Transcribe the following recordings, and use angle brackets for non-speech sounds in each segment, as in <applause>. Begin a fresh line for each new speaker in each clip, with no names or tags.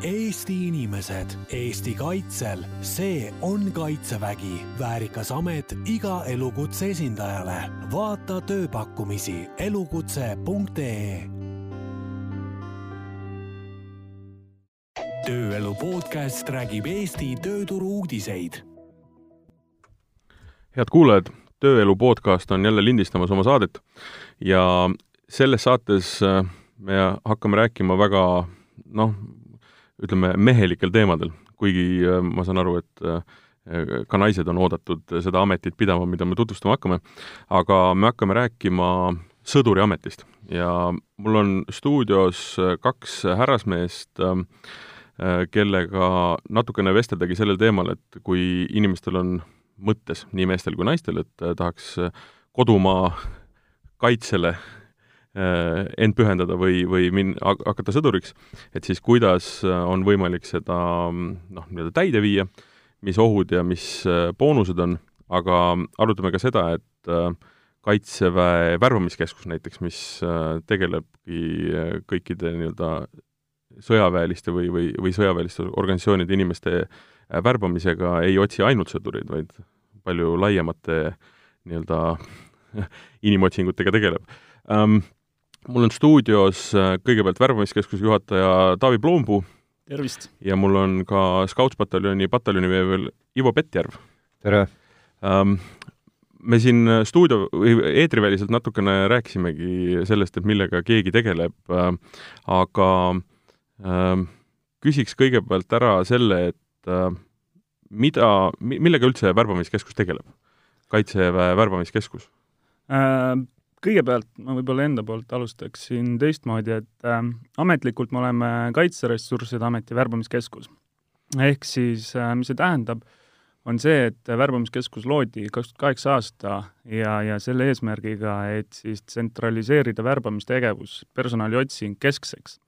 Eesti inimesed, Eesti kaitsel, see on Kaitsevägi, väärikas amet iga elukutse esindajale. vaata tööpakkumisi elukutse.ee. tööelu podcast räägib Eesti tööturu uudiseid.
head kuulajad, Tööelu podcast on jälle lindistamas oma saadet ja selles saates äh, me hakkame rääkima väga noh, ütleme, mehelikel teemadel, kuigi äh, ma saan aru, et äh, ka naised on oodatud seda ametit pidama, mida me tutvustama hakkame, aga me hakkame rääkima sõduri ametist. Ja mul on stuudios kaks härrasmeest, äh, kellega natukene vesteldagi sellel teemal, et kui inimestel on mõttes, nii meestel kui naistel, et tahaks kodumaa kaitsele Äh, end pühendada või, või min-, hakata sõduriks, et siis kuidas äh, on võimalik seda noh, nii-öelda täide viia, mis ohud ja mis äh, boonused on, aga arutame ka seda, et Kaitseväe värbamiskeskus näiteks, mis tegelebki kõikide nii-öelda sõjaväeliste või, või, või sõjaväeliste organisatsioonide inimeste värbamisega ei otsi ainult sõdureid, vaid palju laiemate nii-öelda <laughs> inimotsingutega tegeleb. Um, mul on stuudios äh, kõigepealt värbamiskeskuse juhataja Taavi Ploompuu.
tervist!
ja mul on ka Scoutspataljoni pataljoniveevel Ivo Pettjärv.
tere um,!
me siin stuudio või eetriväliselt natukene rääkisimegi sellest, et millega keegi tegeleb äh,, aga äh, küsiks kõigepealt ära selle, et äh, mida, millega üldse värbamiskeskus tegeleb? kaitseväe värbamiskeskus
äh,? Kõigepealt ma võib-olla enda poolt alustaksin teistmoodi, et äh, ametlikult me oleme Kaitseressursside Ameti värbamiskeskus. ehk siis äh, mis see tähendab, on see, et värbamiskeskus loodi kaks tuhat kaheksa aasta ja, ja selle eesmärgiga, et siis tsentraliseerida värbamistegevus, personaliotsing keskseks.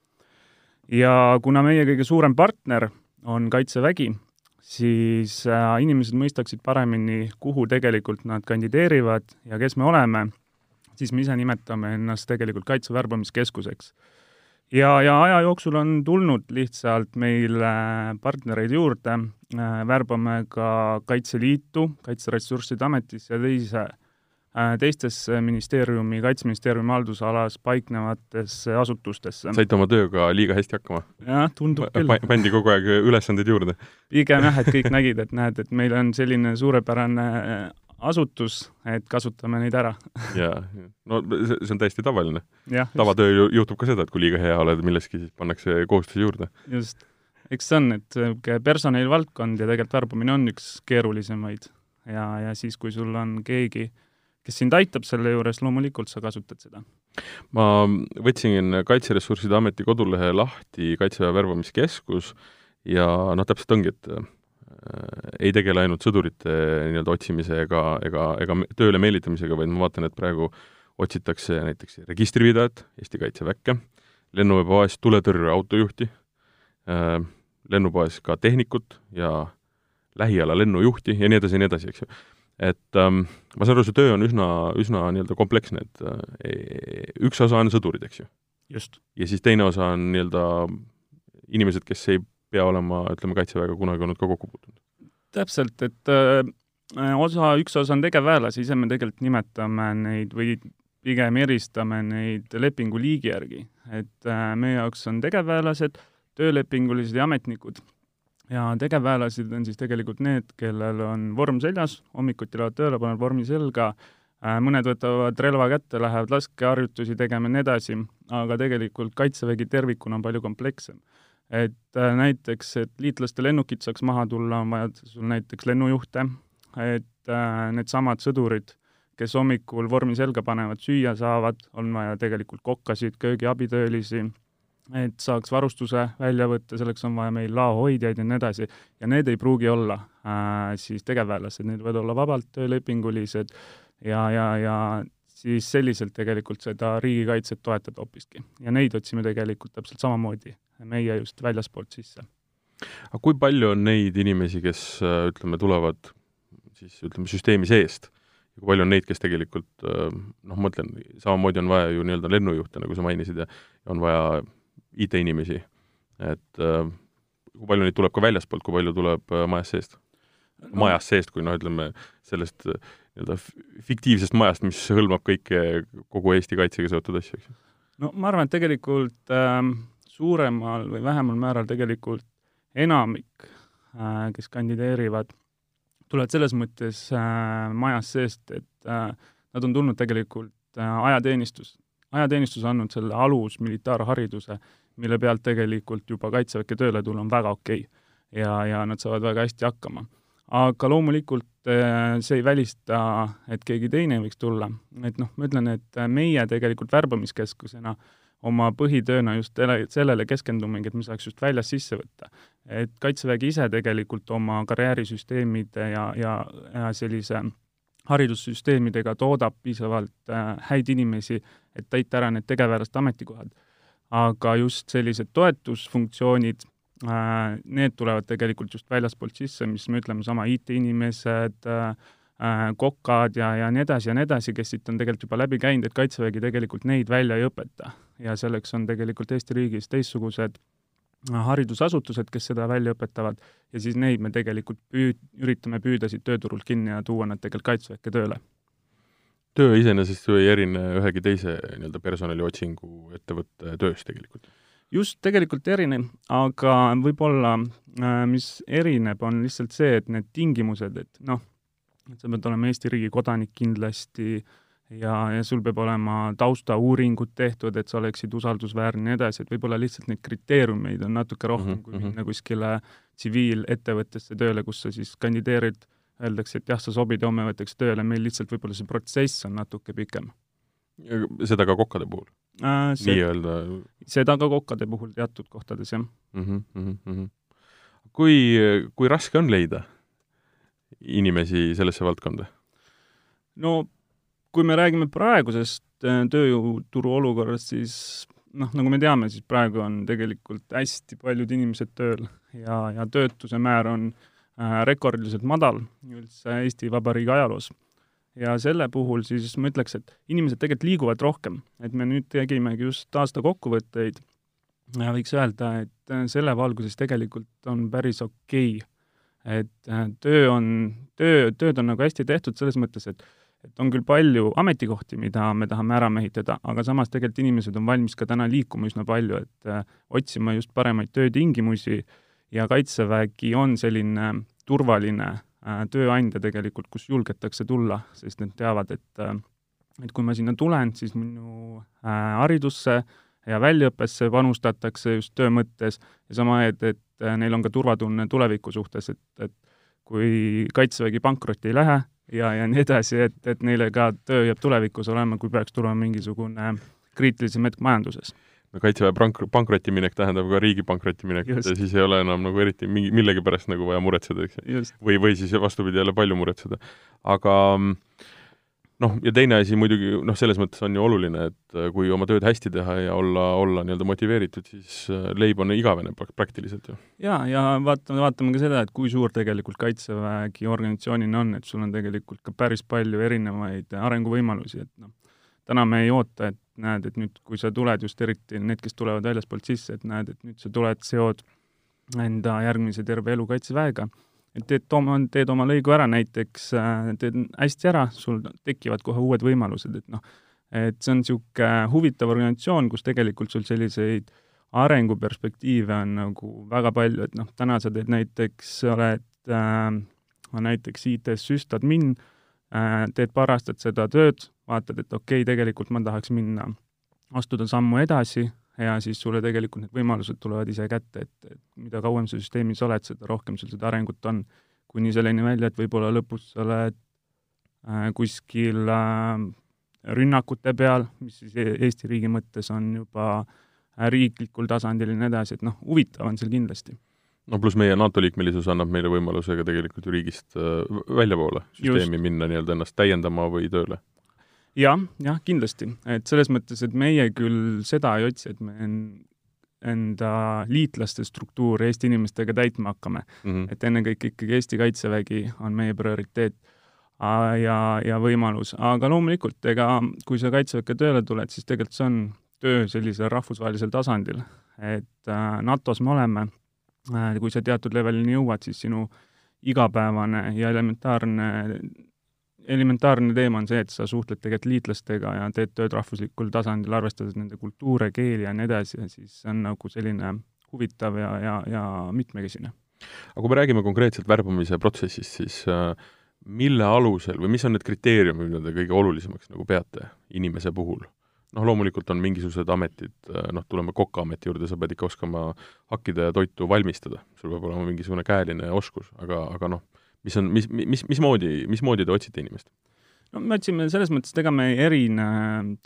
ja kuna meie kõige suurem partner on Kaitsevägi, siis äh, inimesed mõistaksid paremini, kuhu tegelikult nad kandideerivad ja kes me oleme siis me ise nimetame ennast tegelikult Kaitsevärbamiskeskuseks. ja, ja aja jooksul on tulnud lihtsalt meile partnereid juurde, äh, värbame ka Kaitseliitu, Kaitseressursside Ametisse ja teise äh, teistesse ministeeriumi, Kaitseministeeriumi haldusalas paiknevatesse asutustesse.
saite oma tööga liiga hästi hakkama?
jah, tundub küll.
pandi kogu aeg ülesandeid juurde?
pigem jah, et kõik nägid, et näed, et meil on selline suurepärane asutus, et kasutame neid ära.
jaa, no see, on täiesti tavaline.
tavatöö
juhtub ka seda, et kui liiga hea oled milleski, siis pannakse kohustusi juurde.
just. eks see on, et niisugune personalivaldkond ja tegelikult värbamine on üks keerulisemaid ja, ja siis, kui sul on keegi, kes sind aitab selle juures, loomulikult sa kasutad seda.
ma võtsin Kaitseressursside Ameti kodulehe lahti Kaitseväe värbamiskeskus ja noh, täpselt ongi, et Äh, ei tegele ainult sõdurite nii-öelda otsimise ega, ega, ega tööle meelitamisega, vaid ma vaatan, et praegu otsitakse näiteks registripidajat Eesti Kaitseväkke, lennuväepoes tuletõrje autojuhti, äh, lennupoes ka tehnikut ja lähiala lennujuhti ja nii edasi ja nii edasi, eks ju. et ähm, ma saan aru, see töö on üsna, üsna nii-öelda kompleksne, et äh, üks osa on sõdurid, eks ju. ja siis teine osa on nii-öelda inimesed, kes ei pea olema, ütleme, Kaitseväega kunagi olnud ka kokku puutunud?
täpselt, et äh, osa, üks osa on tegevväelasi, ise me tegelikult nimetame neid või pigem eristame neid lepingu liigi järgi, et äh, meie jaoks on tegevväelased, töölepingulised ja ametnikud. ja tegevväelased on siis tegelikult need, kellel on vorm seljas, hommikuti lähevad tööle, panevad vormi selga äh,, mõned võtavad relva kätte, lähevad laskeharjutusi tegema ja nii edasi, aga tegelikult Kaitsevägi tervikuna on palju komplekssem et äh, näiteks, et liitlaste lennukid saaks maha tulla, on vaja sul näiteks lennujuhte, et äh, needsamad sõdurid, kes hommikul vormi selga panevad, süüa saavad, on vaja tegelikult kokkasid, köögiabitöölisi, et saaks varustuse välja võtta, selleks on vaja meil laohoidjaid ja nii edasi, ja need ei pruugi olla äh, siis tegevväelased, need võivad olla vabalt töölepingulised ja, ja, ja siis selliselt tegelikult seda riigikaitset toetada hoopiski. ja neid otsime tegelikult täpselt samamoodi meie just väljaspoolt sisse.
aga kui palju on neid inimesi, kes äh, ütleme, tulevad siis ütleme, süsteemi seest ja kui palju on neid, kes tegelikult äh, noh, ma mõtlen, samamoodi on vaja ju nii-öelda lennujuhte, nagu sa mainisid, ja on vaja IT-inimesi, et äh, kui palju neid tuleb ka väljaspoolt, kui palju tuleb majast seest no.? majast seest, kui noh, ütleme sellest nii-öelda fiktiivsest majast, mis hõlmab kõike, kogu Eesti kaitsega seotud asju, eks ju?
no ma arvan, et tegelikult äh, suuremal või vähemal määral tegelikult enamik äh,, kes kandideerivad, tulevad selles mõttes äh, majast seest, et äh, nad on tulnud tegelikult äh, ajateenistus, ajateenistus andnud selle alus militaarhariduse, mille pealt tegelikult juba Kaitseväkke tööle tulla on väga okei okay. ja, ja nad saavad väga hästi hakkama. aga loomulikult äh, see ei välista, et keegi teine võiks tulla, et noh, ma ütlen, et meie tegelikult värbamiskeskusena oma põhitööna just sellele keskendumegi, et me saaks just väljast sisse võtta. et Kaitsevägi ise tegelikult oma karjäärisüsteemide ja, ja, ja sellise haridussüsteemidega toodab piisavalt äh, häid inimesi, et täita ära need tegevväelaste ametikohad. aga just sellised toetusfunktsioonid, äh, need tulevad tegelikult just väljaspoolt sisse, mis me ütleme, sama IT-inimesed, äh, kokad ja, ja nii edasi ja nii edasi, kes siit on tegelikult juba läbi käinud, et Kaitsevägi tegelikult neid välja ei õpeta. Ja selleks on tegelikult Eesti riigis teistsugused haridusasutused, kes seda välja õpetavad, ja siis neid me tegelikult püüd-, üritame püüda siit tööturult kinni ja tuua nad tegelikult Kaitseväkke tööle.
töö iseenesest ju ei erine ühegi teise nii-öelda personaliotsingu ettevõtte tööst tegelikult?
just, tegelikult erineb, aga võib-olla äh, mis erineb, on lihtsalt see, et need tingimused, et noh, et sa pead olema Eesti riigi kodanik kindlasti äh,, ja, ja sul peab olema taustauuringud tehtud, et sa oleksid usaldusväärne ja nii edasi, et võib-olla lihtsalt neid kriteeriumeid on natuke rohkem mm, -hmm. kui mhm. minna kuskile tsiviilettevõttesse tööle, kus sa siis kandideerid, öeldakse, et jah, sa sobid, homme võetakse tööle, meil lihtsalt võib-olla see protsess on natuke pikem.
seda ka kokkade puhul
äh,?
nii-öelda?
seda ka kokkade puhul teatud kohtades, jah
mm. -hmm, mm -hmm. kui, kui raske on leida inimesi sellesse valdkonda?
no kui me räägime praegusest äh, tööjõuturu olukorrast, siis noh, nagu me teame, siis praegu on tegelikult hästi paljud inimesed tööl ja, ja töötuse määr on äh, rekordiliselt madal üldse Eesti Vabariigi ajaloos. ja selle puhul siis ma ütleks, et inimesed tegelikult liiguvad rohkem, et me nüüd tegimegi just aasta kokkuvõtteid ja võiks öelda, et äh, selle valguses tegelikult on päris okei okay. et äh, töö on, töö, tööd on nagu hästi tehtud selles mõttes, et et on küll palju ametikohti, mida me tahame ära mehitada, aga samas tegelikult inimesed on valmis ka täna liikuma üsna palju, et äh, otsima just paremaid töötingimusi ja Kaitsevägi on selline turvaline äh, tööandja tegelikult, kus julgetakse tulla, sest nad teavad, et äh, et kui ma sinna tulen, siis minu haridusse ja väljaõppesse panustatakse just töö mõttes ja sama, et, et neil on ka turvatunne tuleviku suhtes, et, et kui Kaitsevägi pankrotti ei lähe, ja, ja nii edasi, et, et neile ka töö jääb tulevikus olema, kui peaks tulema mingisugune kriitilisem hetk majanduses
no kaitseväe pank-, pankrotti minek tähendab ka riigi pankrotti minekut ja siis ei ole enam nagu eriti mingi, millegi pärast nagu vaja muretseda, eks ju. või, või siis vastupidi, jälle palju muretseda. aga äh, noh, ja teine asi muidugi, noh, selles mõttes on ju oluline, et äh, kui oma tööd hästi teha ja olla, olla nii-öelda motiveeritud, siis äh, leib on igavene praktiliselt ju.
jaa, ja vaatame, vaatame ka seda, et kui suur tegelikult Kaitsevägi organisatsioonina on, et sul on tegelikult ka päris palju erinevaid arenguvõimalusi, et noh, täna me ei oota, et näed, et nüüd, kui sa tuled, just eriti need, kes tulevad väljaspoolt sisse, et näed, et nüüd sa tuled, seod enda järgmise terve elu Kaitseväega et teed oma, teed oma lõigu ära näiteks, äh, teed hästi ära, sul tekivad kohe uued võimalused, et noh, et see on niisugune huvitav organisatsioon, kus tegelikult sul selliseid arenguperspektiive on nagu väga palju, et noh, täna sa teed näiteks, oled äh, näiteks IT-s süstadmin äh,, teed paar aastat seda tööd, vaatad, et okei okay,, tegelikult ma tahaks minna, astuda sammu edasi ja siis sulle tegelikult need võimalused tulevad ise kätte, et, et mida kauem sa süsteemis oled, seda rohkem sul seda arengut on. kuni selleni välja, et võib-olla lõpus sa oled äh, kuskil äh, rünnakute peal, mis siis e-, Eesti riigi mõttes on juba äh, riiklikul tasandil ja nii edasi, et noh, huvitav on seal kindlasti
no pluss meie NATO liikmelisus annab meile võimaluse ka tegelikult ju riigist äh, väljapoole süsteemi Just. minna nii-öelda ennast täiendama või tööle
jah, jah, kindlasti, et selles mõttes, et meie küll seda ei otsi, et me enda liitlaste struktuuri Eesti inimestega täitma hakkame mm. -hmm. et ennekõike ikkagi Eesti Kaitsevägi on meie prioriteet ja, ja võimalus, aga loomulikult, ega kui sa Kaitseväkke tööle tuled, siis tegelikult see on töö sellisel rahvusvahelisel tasandil, et äh, NATO-s me oleme äh, kui sa teatud levelini jõuad, siis sinu igapäevane ja elementaarne, elementaarne teema on see, et sa suhtled tegelikult liitlastega ja teed tööd rahvuslikul tasandil, arvestades nende kultuure, keeli ja nii edasi ja siis see on nagu selline huvitav ja, ja, ja mitmekesine.
aga kui me räägime konkreetselt värbamise protsessist, siis äh, mille alusel või mis on need kriteeriumid, mida te kõige olulisemaks nagu peate inimese puhul? noh, loomulikult on mingisugused ametid, äh, noh, tuleme kokaameti juurde, sa pead ikka oskama hakkida ja toitu valmistada, sul peab olema mingisugune käeline oskus, aga, aga noh, mis on, mis, mis, mismoodi, mismoodi te otsite inimest?
no me otsime selles mõttes, et ega me ei erine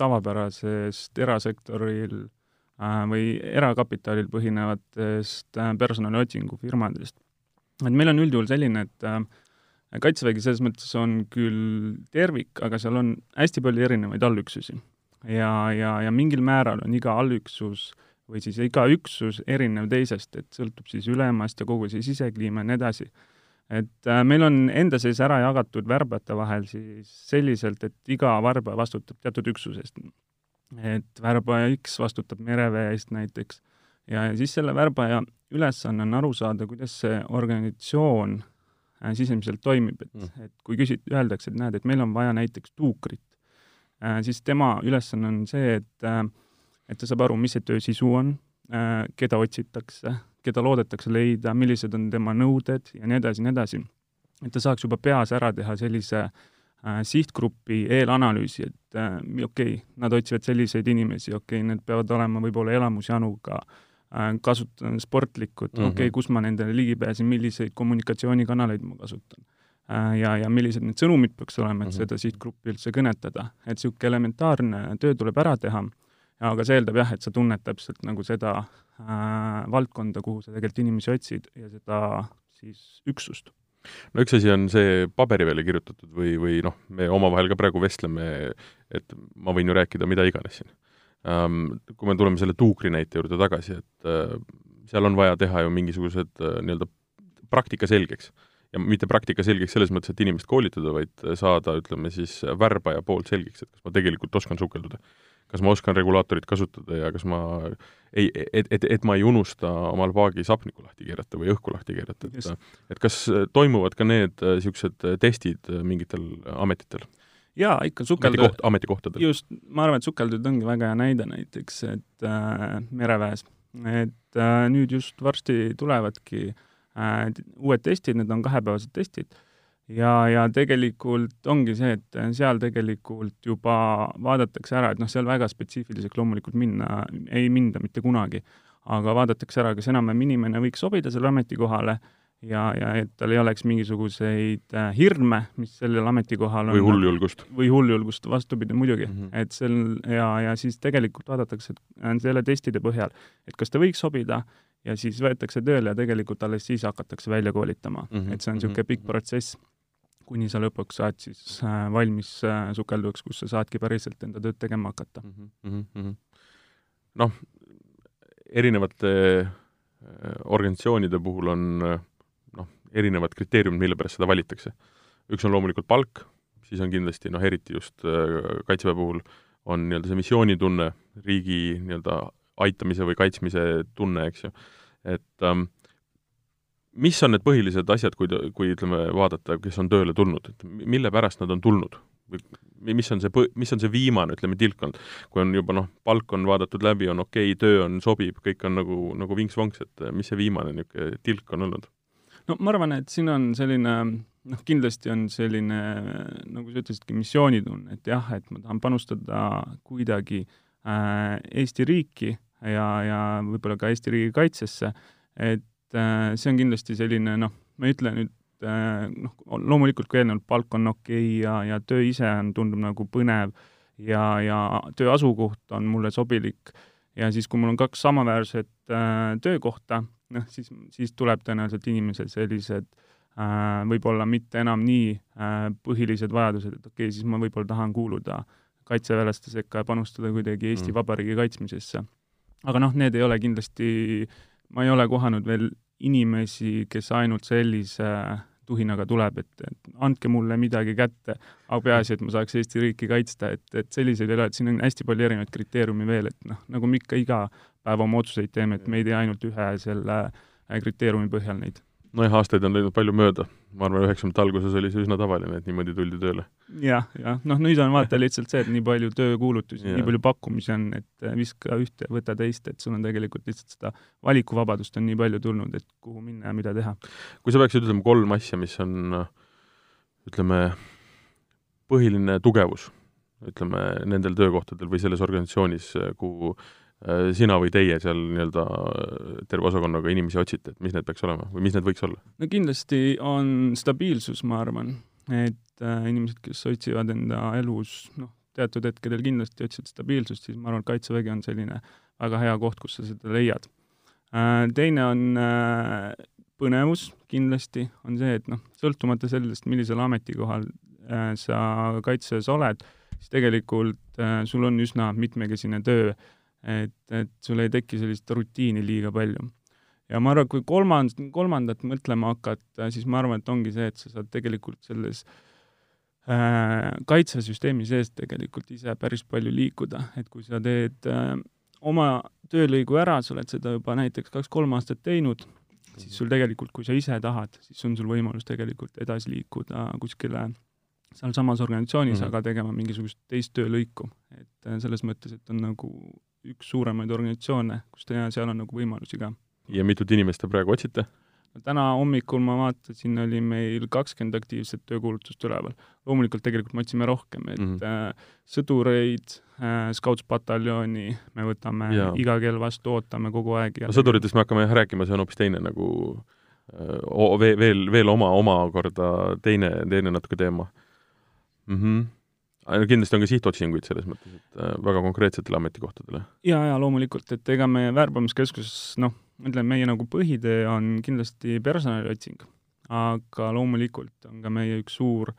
tavapärasest erasektoril äh, või erakapitalil põhinevatest äh, personaliotsingufirmadest. et meil on üldjuhul selline, et äh, Kaitsevägi selles mõttes on küll tervik, aga seal on hästi palju erinevaid allüksusi. ja, ja, ja mingil määral on iga allüksus või siis iga üksus erinev teisest, et sõltub siis ülemast ja kogu see sisekliima ja nii edasi et äh, meil on enda sees ära jagatud värbajate vahel siis selliselt, et iga värbaja vastutab teatud üksusest. et värbaja X vastutab mereväe eest näiteks ja, siis selle värbaja ülesanne on aru saada, kuidas see organisatsioon äh, sisemiselt toimib, et mm., et kui küsit-, öeldakse, et näed, et meil on vaja näiteks tuukrit äh,, siis tema ülesanne on see, et et ta saab aru, mis see töö sisu on keda otsitakse keda loodetakse leida, millised on tema nõuded ja nii edasi nii edasi. et ta saaks juba peas ära teha sellise äh, sihtgrupi eelanalüüsi, et äh, okei okay,, nad otsivad selliseid inimesi, okei okay,, need peavad olema võib-olla elamusjanuga äh,, kasutan sportlikud mm -hmm., okei okay,, kus ma nendele ligi pääsen, milliseid kommunikatsioonikanaleid ma kasutan äh, ja, ja millised need sõnumid peaks olema, et mm -hmm. seda sihtgruppi üldse kõnetada. et niisugune elementaarne töö tuleb ära teha, aga see eeldab jah, et sa tunned täpselt nagu seda äh, valdkonda, kuhu sa tegelikult inimesi otsid ja seda siis üksust.
no üks asi on see paberi peale kirjutatud või, või noh, me omavahel ka praegu vestleme, et ma võin ju rääkida mida iganes siin ähm,. Kui me tuleme selle tuukri näite juurde tagasi, et äh, seal on vaja teha ju mingisugused äh, nii-öelda praktika selgeks ja mitte praktika selgeks selles mõttes, et inimest koolitada, vaid saada, ütleme siis, värbaja poolt selgeks, et kas ma tegelikult oskan sukelduda kas ma oskan regulaatorit kasutada ja kas ma ei, et, et, et ma ei unusta omal paagi sapniku lahti keerata või õhku lahti keerata, et et kas toimuvad ka need niisugused testid mingitel ametitel?
jaa, ikka sukeldud
Ametikoht, ametikohtadel.
just, ma arvan, et sukeldud ongi väga hea näide näiteks, et äh, mereväes. et äh, nüüd just varsti tulevadki äh, uued testid, need on kahepäevased testid ja, ja tegelikult ongi see, et seal tegelikult juba vaadatakse ära, et noh, seal väga spetsiifiliseks loomulikult minna ei minda mitte kunagi, aga vaadatakse ära, kas enam-vähem inimene võiks sobida sellele ametikohale ja, ja et tal ei oleks mingisuguseid äh, hirme, mis sellel ametikohal
on. või hulljulgust.
või hulljulgust, vastupidi muidugi mm, -hmm. et sel ja, ja siis tegelikult vaadatakse äh, selle testide põhjal, et kas ta võiks sobida ja siis võetakse tööle ja tegelikult alles siis hakatakse välja koolitama mm, -hmm. et see on niisugune pikk protsess kuni sa lõpuks saad siis äh, valmis äh, sukeldujaks, kus sa saadki päriselt enda tööd tegema hakata mm.
-hmm. noh, erinevate äh, organisatsioonide puhul on noh, erinevad kriteeriumid, mille pärast seda valitakse. üks on loomulikult palk, siis on kindlasti noh, eriti just Kaitseväe puhul on nii-öelda see missioonitunne, riigi nii-öelda aitamise või kaitsmise tunne, eks ju, et ähm, mis on need põhilised asjad, kui, kui ütleme, vaadata, kes on tööle tulnud, et mille pärast nad on tulnud? või mis on see põ-, mis on see viimane, ütleme, tilk olnud? kui on juba noh, palk on vaadatud läbi, on okei okay,, töö on, sobib, kõik on nagu, nagu vinks-vonks, et mis see viimane niisugune tilk on olnud?
no ma arvan, et siin on selline noh, kindlasti on selline, nagu sa ütlesidki, missioonitunne, et jah, et ma tahan panustada kuidagi äh, Eesti riiki ja, ja võib-olla ka Eesti riigi kaitsesse, et äh, see on kindlasti selline noh, ma ei ütle nüüd äh, noh, loomulikult kui eelnevalt palk on okei okay ja, ja töö ise on, tundub nagu põnev ja, ja töö asukoht on mulle sobilik ja siis, kui mul on kaks samaväärset äh, töökohta, noh, siis, siis tuleb tõenäoliselt inimesel sellised äh, võib-olla mitte enam nii äh, põhilised vajadused, et okei okay,, siis ma võib-olla tahan kuuluda kaitseväelaste sekka ja panustada kuidagi Eesti mm. Vabariigi kaitsmisesse. aga noh, need ei ole kindlasti äh, ma ei ole kohanud veel inimesi, kes ainult sellise tuhinaga tuleb, et, et andke mulle midagi kätte, aga peaasi, et ma saaks Eesti riiki kaitsta, et, et selliseid ei ole, et siin on hästi palju erinevaid kriteeriume veel, et noh, nagu me ikka iga päev oma otsuseid teeme, et me ei tee ainult ühe selle kriteeriumi põhjal neid
nojah, aastaid on läinud palju mööda, ma arvan, üheksakümnendate alguses oli see üsna tavaline, et niimoodi tuldi tööle
ja,. jah, jah, noh nüüd on vaata lihtsalt see, et nii palju töökuulutusi, nii palju pakkumisi on, et viska ühte, võta teist, et sul on tegelikult lihtsalt seda valikuvabadust on nii palju tulnud, et kuhu minna ja mida teha.
kui sa peaksid ütlema kolm asja, mis on ütleme, põhiline tugevus, ütleme, nendel töökohtadel või selles organisatsioonis, kuhu sina või teie seal nii-öelda äh, terve osakonnaga inimesi otsite, et mis need peaks olema või mis need võiks olla?
no kindlasti on stabiilsus, ma arvan, et äh, inimesed, kes otsivad enda elus, noh, teatud hetkedel kindlasti otsivad stabiilsust, siis ma arvan, et Kaitsevägi on selline väga hea koht, kus sa seda leiad äh,. teine on äh, põnevus kindlasti, on see, et noh, sõltumata sellest, millisel ametikohal äh, sa kaitses oled, siis tegelikult äh, sul on üsna mitmekesine töö et, et sul ei teki sellist rutiini liiga palju. ja ma arvan, kui kolmand-, kolmandat mõtlema hakata, siis ma arvan, et ongi see, et sa saad tegelikult selles äh, kaitsesüsteemi sees tegelikult ise päris palju liikuda, et kui sa teed äh, oma töölõigu ära, sa oled seda juba näiteks kaks-kolm aastat teinud, siis sul tegelikult, kui sa ise tahad, siis on sul võimalus tegelikult edasi liikuda kuskile sealsamas organisatsioonis mm, -hmm. aga tegema mingisugust teist töölõiku. et äh, selles mõttes, et on nagu üks suuremaid organisatsioone, kus te, seal on nagu võimalusi ka.
ja mitut inimest te praegu otsite?
täna hommikul ma vaatasin, oli meil kakskümmend aktiivset töökuulutust üleval. loomulikult tegelikult me otsime rohkem, et mm -hmm. äh, sõdureid äh,, Scouts-pataljoni me võtame ja. iga kell vastu, ootame kogu aeg
ja no sõduritest me hakkame jah rääkima, see on hoopis teine nagu äh, veel, veel, veel oma, omakorda teine, teine natuke teema mm. -hmm kindlasti on ka sihtotsinguid selles mõttes, et äh, väga konkreetsetele ametikohtadele.
jaa, jaa, loomulikult, et ega meie värbamiskeskuses noh, ütlen, meie nagu põhitee on kindlasti personaliotsing, aga loomulikult on ka meie üks suur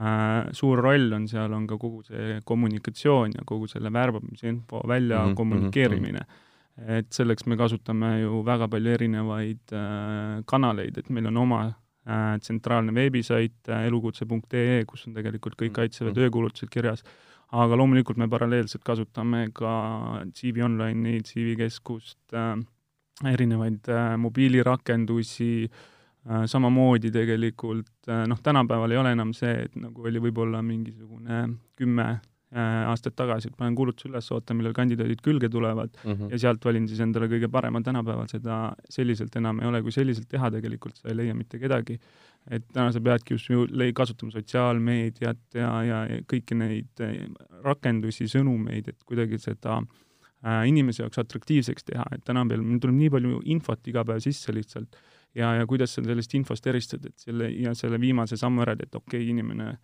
äh,, suur roll on seal, on ka kogu see kommunikatsioon ja kogu selle värbamise info välja mm -hmm, kommunikeerimine mm. -hmm et selleks me kasutame ju väga palju erinevaid äh, kanaleid, et meil on oma tsentraalne veebisait äh, elukutse.ee, kus on tegelikult kõik mm. Kaitseväe töökuulutused kirjas, aga loomulikult me paralleelselt kasutame ka CV Online'i, CV Keskust, äh, erinevaid mobiilirakendusi, samamoodi tegelikult noh, tänapäeval ei ole enam see, et nagu oli võib-olla mingisugune kümme Äh, aastaid tagasi, et panen kuulutuse üles, ootan, millal kandidaadid külge tulevad mm -hmm. ja sealt valin siis endale kõige parema, tänapäeval seda selliselt enam ei ole, kui selliselt teha tegelikult sa ei leia mitte kedagi. et täna sa peadki just ju kasutama sotsiaalmeediat ja, ja, ja kõiki neid äh, rakendusi, sõnumeid, et kuidagi seda äh, inimese jaoks atraktiivseks teha, et tänapäeval meil tuleb nii palju infot iga päev sisse lihtsalt ja, ja kuidas sa sellest infost eristad, et selle ja selle viimase sammu ära, et okei okay,, inimene äh,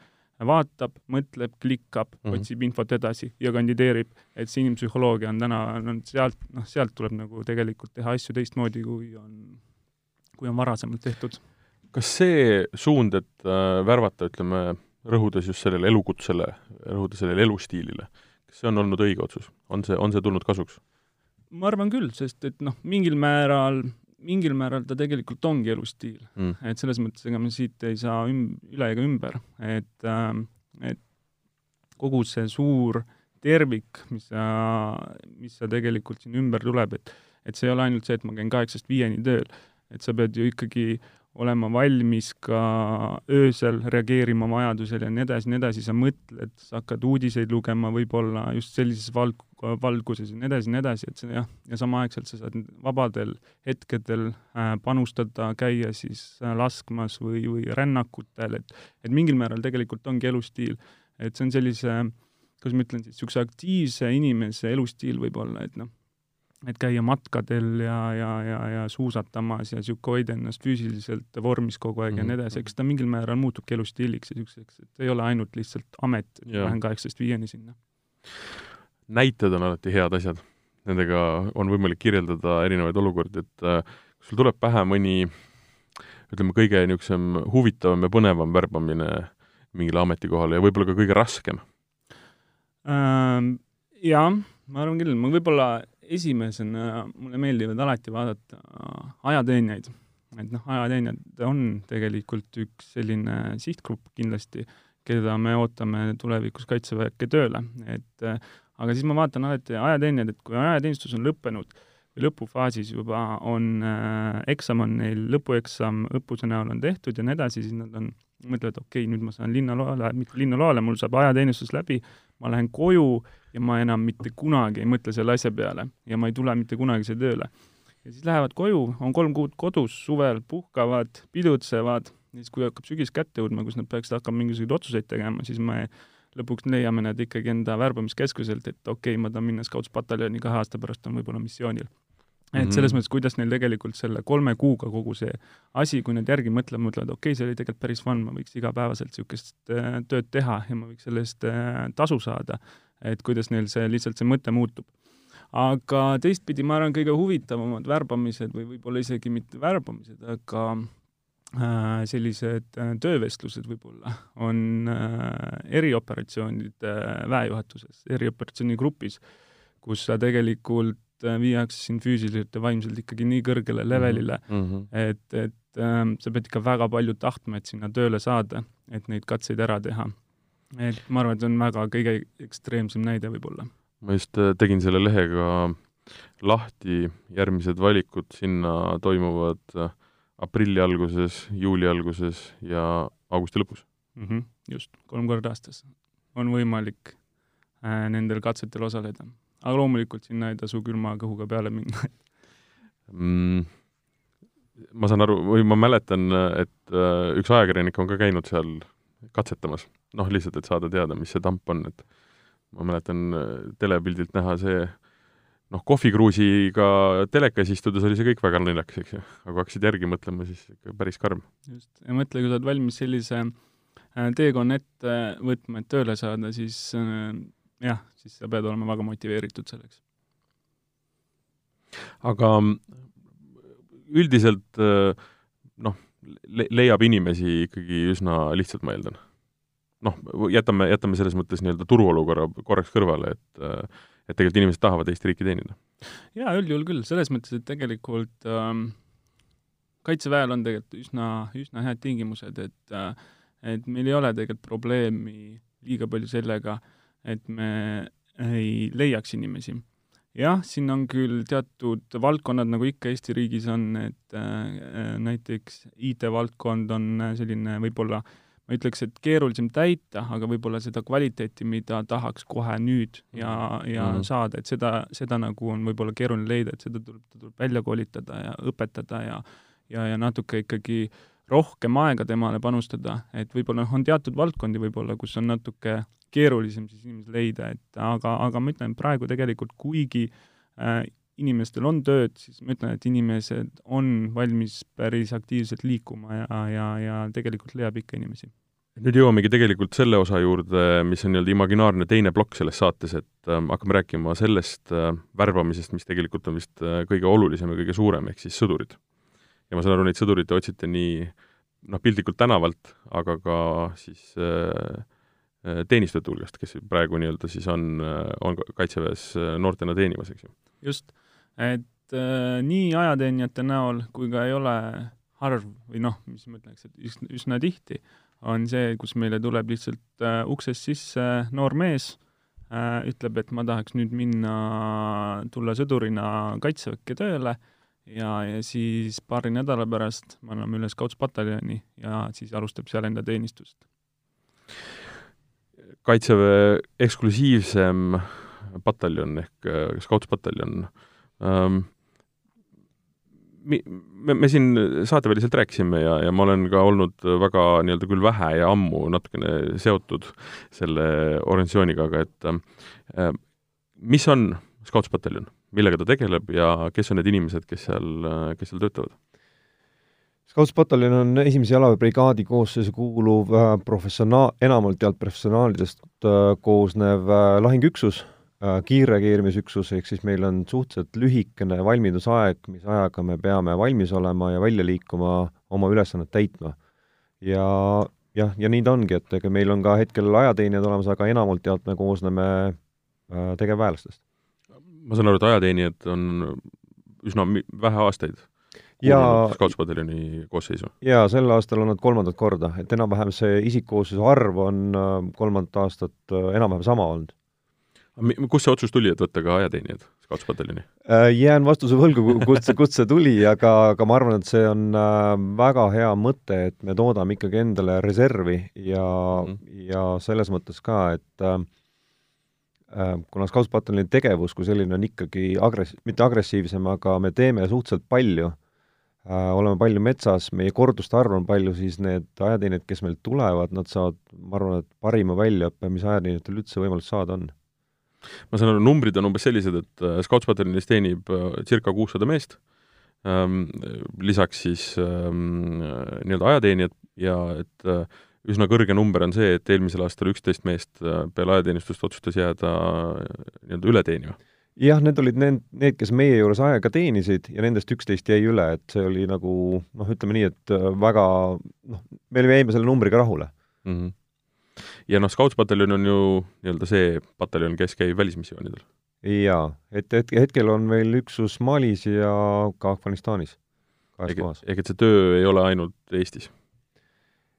vaatab, mõtleb, klikkab mm, -hmm. otsib infot edasi ja kandideerib, et see inimpsühholoogia on täna, no sealt, noh, sealt tuleb nagu tegelikult teha asju teistmoodi, kui on, kui on varasemalt tehtud.
kas see suund, et äh, värvata, ütleme, rõhudes just sellele elukutsele, rõhuda sellele elustiilile, kas see on olnud õige otsus? on see, on see tulnud kasuks?
ma arvan küll, sest et noh, mingil määral mingil määral ta tegelikult ongi elustiil. Mm.. et selles mõttes, ega me siit ei saa üm-, üle ega ümber, et äh,, et kogu see suur tervik, mis sa, mis sa tegelikult siin ümber tuleb, et et see ei ole ainult see, et ma käin kaheksast viieni tööl, et sa pead ju ikkagi olema valmis ka öösel reageerima vajadusel ja nii edasi, nii edasi, sa mõtled, sa hakkad uudiseid lugema võib-olla just sellises valg-, valguses ja nii edasi, nii edasi, et see jah, ja samaaegselt sa saad vabadel hetkedel äh, panustada, käia siis äh, laskmas või, või rännakutel, et et mingil määral tegelikult ongi elustiil, et see on sellise, kuidas ma ütlen siis, niisuguse aktiivse inimese elustiil võib-olla, et noh, et käia matkadel ja, ja, ja, ja suusatamas ja niisugune hoida ennast füüsiliselt vormis kogu aeg mm -hmm. ja nii edasi, eks ta mingil määral muutubki elustiiliks ja niisuguseks, et ei ole ainult lihtsalt amet, et ma lähen kaheksast viieni sinna.
näited on alati head asjad, nendega on võimalik kirjeldada erinevaid olukordi, et äh, kas sul tuleb pähe mõni ütleme, kõige niisugusem huvitavam ja põnevam värbamine mingile ametikohale ja võib-olla ka kõige raskem
ähm,? Jaa, ma arvan küll, ma võib-olla esimesena mulle meeldivad alati vaadata ajateenijaid. et noh, ajateenijad on tegelikult üks selline sihtgrupp kindlasti, keda me ootame tulevikus Kaitseväkke tööle, et aga siis ma vaatan alati ajateenijad, et kui ajateenistus on lõppenud, lõpufaasis juba on äh,, eksam on neil, lõpueksam õppuse näol on tehtud ja nii edasi, siis nad on, mõtlevad, okei okay,, nüüd ma saan linnaloale, mitte linnaloale, mul saab ajateenistus läbi, ma lähen koju ja ma enam mitte kunagi ei mõtle selle asja peale ja ma ei tule mitte kunagi siia tööle. ja siis lähevad koju, on kolm kuud kodus, suvel puhkavad, pidutsevad, siis, kui hakkab sügis kätte jõudma, kus nad peaksid hakkama mingisuguseid otsuseid tegema, siis me lõpuks leiame nad ikkagi enda värbamiskeskuselt, et okei okay,, ma tahan minna Scouts-pataljoni, kahe aasta pärast on võib-olla missioonil. Et -hmm. selles mõttes, kuidas neil tegelikult selle kolme kuuga kogu see asi, kui nad järgi mõtlevad, mõtlevad, okei okay,, see oli tegelikult päris fun, ma võiks igapäevaselt niisugust äh, tööd teha ja ma võiks selle eest äh, tasu saada, et kuidas neil see, lihtsalt see mõte muutub aga teistpidi ma arvan, kõige huvitavamad värbamised või võib-olla isegi mitte värbamised, aga Äh, sellised töövestlused võib-olla on erioperatsioonide väejuhatuses, erioperatsiooni grupis, kus sa tegelikult viiakse sind füüsiliselt ja vaimselt ikkagi nii kõrgele mhm. levelile mm, -hmm. et, et ähm, sa pead ikka väga palju tahtma, et sinna tööle saada, et neid katseid ära teha. et ma arvan, et see on väga kõige ekstreemsem näide võib-olla.
ma just tegin selle lehega lahti järgmised valikud, sinna toimuvad äh, aprilli alguses, juuli alguses ja augusti lõpus
mm. -hmm, just, kolm korda aastas on võimalik äh, nendel katsetel osaleda. Aga loomulikult sinna ei tasu külma kõhuga peale minna
mm,. ma saan aru, või ma mäletan, et äh, üks ajakirjanik on ka käinud seal katsetamas, noh, lihtsalt, et saada teada, mis see tamp on, et ma mäletan äh, telepildilt näha see noh, kohvikruusiga telekas istudes oli see kõik väga naljakas, eks ju, aga kui hakkasid järgi mõtlema, siis ikka päris karm.
just, ja mõtle, kui sa oled valmis sellise äh, teekonna ette võtma, et tööle saada, siis jah, siis sa pead olema väga motiveeritud selleks.
aga üldiselt äh, noh, leiab inimesi ikkagi üsna lihtsalt, ma eeldan. noh, jätame, jätame selles mõttes nii-öelda turuolukorra korraks kõrvale, et et tegelikult inimesed tahavad Eesti riiki teenida?
jaa, üldjuhul küll, selles mõttes, et tegelikult ähm, kaitseväel on tegelikult üsna, üsna head tingimused, et äh, et meil ei ole tegelikult probleemi liiga palju sellega, et me ei leiaks inimesi. jah, siin on küll teatud valdkonnad, nagu ikka Eesti riigis on, et äh, näiteks IT-valdkond on selline võib-olla äh, ma ütleks, et keerulisem täita, aga võib-olla seda kvaliteeti, mida tahaks kohe nüüd ja, ja mm -hmm. saada, et seda, seda nagu on võib-olla keeruline leida, et seda tuleb, tuleb välja koolitada ja õpetada ja ja, ja natuke ikkagi rohkem aega temale panustada, et võib-olla noh, on teatud valdkondi võib-olla, kus on natuke keerulisem siis inimesi leida, et aga, aga ma ütlen, praegu tegelikult kuigi äh, inimestel on tööd, siis ma ütlen, et inimesed on valmis päris aktiivselt liikuma ja, ja, ja tegelikult leiab ikka inimesi.
nüüd jõuamegi tegelikult selle osa juurde, mis on nii-öelda imaginaarne teine plokk selles saates, et äh, hakkame rääkima sellest äh, värbamisest, mis tegelikult on vist äh, kõige olulisem ja kõige suurem, ehk siis sõdurid. ja ma saan aru, neid sõdureid te otsite nii noh, piltlikult tänavalt, aga ka siis äh teenistujate hulgast, kes praegu nii-öelda siis on, äh, on Kaitseväes noortena teenimas, eks ju?
just et äh, nii ajateenijate näol kui ka ei ole harv või noh, mis ma ütleks, et üsna, tihti on see, kus meile tuleb lihtsalt äh, uksest sisse noor mees äh,, ütleb, et ma tahaks nüüd minna, tulla sõdurina kaitseväkke tööle ja, ja siis paari nädala pärast me anname üle Scouts-pataljoni ja siis alustab seal enda teenistust.
Kaitseväe eksklusiivsem pataljon ehk äh, Scouts-pataljon äh, ähm, me, me siin saateväliselt rääkisime ja, ja ma olen ka olnud väga nii-öelda küll vähe ja ammu natukene seotud selle organisatsiooniga, aga et äh, mis on Scouts-pataljon, millega ta tegeleb ja kes on need inimesed, kes seal, kes seal töötavad?
Scouts-pataljon on esimese jalaväebrigaadi koosseisu kuuluv äh, professionaal, enamalt jaolt professionaalidest äh, koosnev äh, lahingüksus kiirreageerimisüksus, ehk siis meil on suhteliselt lühikene valmidusaeg, mis ajaga me peame valmis olema ja välja liikuma oma ülesannet täitma. ja jah, ja nii ta ongi, et ega meil on ka hetkel ajateenijad olemas, aga enamalt jaolt me koosneme tegevväelastest.
ma saan aru, et ajateenijad on üsna vähe aastaid ja Scouts-pataljoni koosseisu?
jaa, sel aastal on nad kolmandat korda, et enam-vähem see isikkoosseisu arv on äh, kolmandat aastat enam-vähem sama olnud
kust see otsus tuli, et võtta ka ajateenijad Scoutspataljon'i?
Äh, jään vastuse võlgu, kust see, kust see tuli, aga, aga ma arvan, et see on äh, väga hea mõte, et me toodame ikkagi endale reservi ja mm, -hmm. ja selles mõttes ka, et äh, kuna Scoutspataljoni tegevus kui selline on ikkagi agress-, mitte agressiivsem, aga me teeme suhteliselt palju äh,, oleme palju metsas, meie korduste arv on palju, siis need ajateenijad, kes meilt tulevad, nad saavad, ma arvan, et parima väljaõppe, mis ajateenijatel üldse võimalus saada on.
Ma saan aru, numbrid on umbes sellised, et äh, Scoutspataljonis teenib äh, circa kuussada meest, ähm, lisaks siis ähm, nii-öelda ajateenijad ja et äh, üsna kõrge number on see, et eelmisel aastal üksteist meest peale ajateenistust otsustas jääda nii-öelda üle teenima
jah, need olid need, need, kes meie juures aega teenisid ja nendest üksteist jäi üle, et see oli nagu noh, ütleme nii, et väga noh, me jäime selle numbriga rahule mm. -hmm
ja noh, Scoutspataljon on ju nii-öelda see pataljon, kes käib välismissioonidel.
jaa, et, et hetkel on meil üksus Malis ja ka Afganistanis, kahes kohas.
ehk et see töö ei ole ainult Eestis?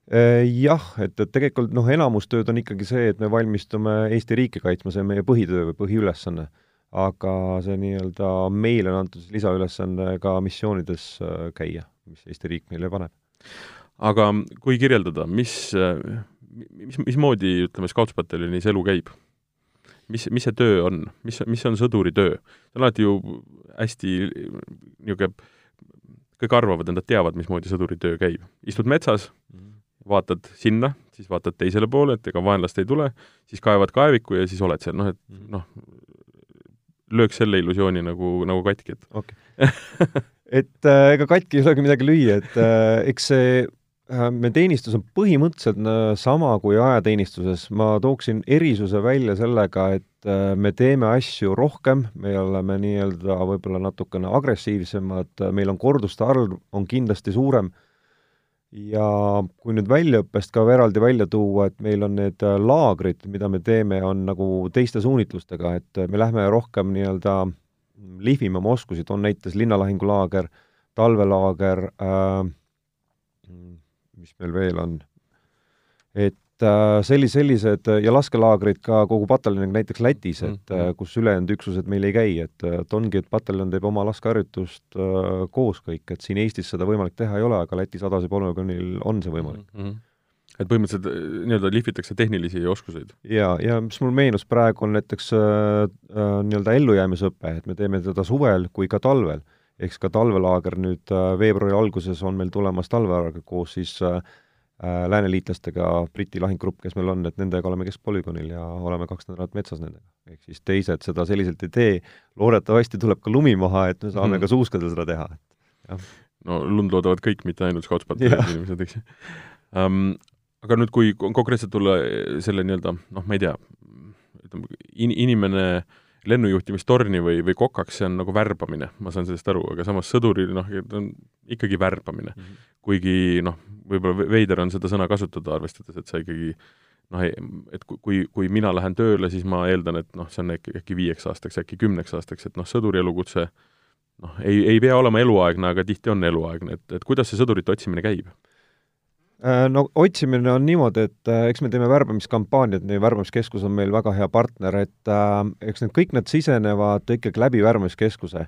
Äh, jah, et, et tegelikult noh, enamus tööd on ikkagi see, et me valmistume Eesti riiki kaitsma, see on meie põhitöö või põhiülesanne. Aga see nii-öelda meile on antud lisaülesanne ka missioonides äh, käia, mis Eesti riik meile paneb.
aga kui kirjeldada, mis mis, mismoodi, ütleme, Scoutspataljonis elu käib? mis, mis see töö on, mis, mis on sõduri töö? see on alati ju hästi niisugune, kõik arvavad, et nad teavad, mismoodi sõduri töö käib. istud metsas mm, -hmm. vaatad sinna, siis vaatad teisele poole, et ega vaenlast ei tule, siis kaevad kaeviku ja siis oled seal, noh et -hmm. noh, lööks selle illusiooni nagu, nagu katki, et
okay. et äh, ega katki ei olegi midagi lüüa, et äh, eks see Äh, meie teenistus on põhimõtteliselt äh, sama kui ajateenistuses, ma tooksin erisuse välja sellega, et äh, me teeme asju rohkem, me oleme nii-öelda võib-olla natukene agressiivsemad, meil on korduste arv on kindlasti suurem ja kui nüüd väljaõppest ka eraldi välja tuua, et meil on need laagrid, mida me teeme, on nagu teiste suunitlustega, et me lähme rohkem nii-öelda lihvime oma oskusi, toon näiteks linnalahingulaager, talvelaager äh,, mis meil veel on, et äh, selli-, sellised ja laskelaagrid ka kogu pataljoniga näiteks Lätis, et mm -hmm. kus ülejäänud üksused meil ei käi, et, et ongi, et pataljon teeb oma laskeharjutust äh, koos kõik, et siin Eestis seda võimalik teha ei ole, aga Läti sadase polügoonil on see võimalik mm. -hmm
et põhimõtteliselt äh, nii-öelda lihvitakse tehnilisi oskuseid?
jaa, ja mis mul meenus praegu, on näiteks äh, äh, nii-öelda ellujäämisõpe, et me teeme teda suvel kui ka talvel eks ka talvelaager nüüd äh, veebruari alguses on meil tulemas talvelaager koos siis äh, äh, lääneliitlastega, Briti lahingugrupp, kes meil on, et nendega oleme keskpolügoonil ja oleme kaks nädalat metsas nendega. ehk siis teised seda selliselt ei tee, loodetavasti tuleb ka lumi maha, et me saame hmm. ka suuskadel seda teha, et jah.
no lund loodavad kõik, mitte ainult Scoutspataloni inimesed, eks um,. aga nüüd, kui konkreetselt tulla selle nii-öelda noh, ma ei tea, ütleme, in-, inimene äh, lennujuhtimistorni või, või kokaks, see on nagu värbamine, ma saan sellest aru, aga samas sõduril noh, on ikkagi värbamine mm. -hmm. kuigi noh, võib-olla veider on seda sõna kasutada, arvestades, et sa ikkagi noh, et kui, kui mina lähen tööle, siis ma eeldan, et noh, see on äkki, äkki viieks aastaks, äkki kümneks aastaks, et noh, sõduri elukutse noh, ei, ei pea olema eluaegne, aga tihti on eluaegne, et, et kuidas see sõdurite otsimine käib?
Äh, no otsimine on niimoodi, et äh, eks me teeme värbamiskampaaniat, meie värbamiskeskus on meil väga hea partner, et äh, eks need kõik need sisenevad ikkagi läbi värbamiskeskuse.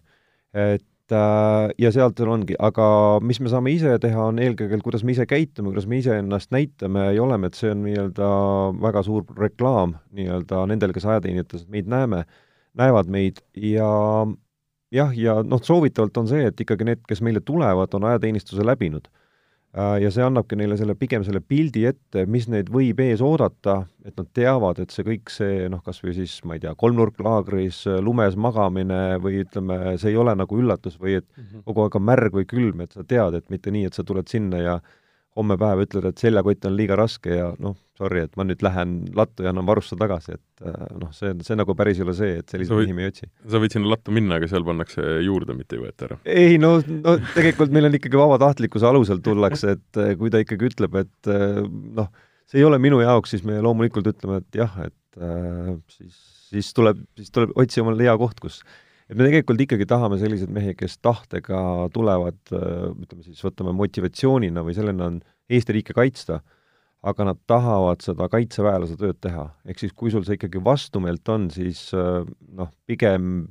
et äh, ja sealt seal ongi, aga mis me saame ise teha, on eelkõige, kuidas me ise käitume, kuidas me iseennast näitame ja oleme, et see on nii-öelda väga suur reklaam nii-öelda nendele, kes ajateenijates meid näeme, näevad meid ja jah, ja noh, soovitavalt on see, et ikkagi need, kes meile tulevad, on ajateenistuse läbinud ja see annabki neile selle, pigem selle pildi ette, mis neid võib ees oodata, et nad teavad, et see kõik see noh, kas või siis ma ei tea, kolmnurklaagris lumes magamine või ütleme, see ei ole nagu üllatus või et -hmm. kogu aeg on märg või külm, et sa tead, et mitte nii, et sa tuled sinna ja homme päev ütled, et seljakott on liiga raske ja noh, sorry, et ma nüüd lähen lattu ja annan varusse tagasi, et äh, noh, see, see nagu päris ei ole see, et selliseid mehi me ei otsi.
sa võid sinna lattu minna, aga seal pannakse juurde, mitte ei võeta ära?
ei no, no tegelikult meil on ikkagi vabatahtlikkuse alusel tullakse, et äh, kui ta ikkagi ütleb, et äh, noh, see ei ole minu jaoks, siis me loomulikult ütleme, et jah, et äh, siis, siis tuleb, siis tuleb otsi omale hea koht, kus et me tegelikult ikkagi tahame selliseid mehi, kes tahtega tulevad, ütleme siis, võtame motivatsioonina või sellena on Eesti riike kaitsta, aga nad tahavad seda kaitseväelase tööd teha. ehk siis kui sul see ikkagi vastumeelt on, siis äh, noh, pigem,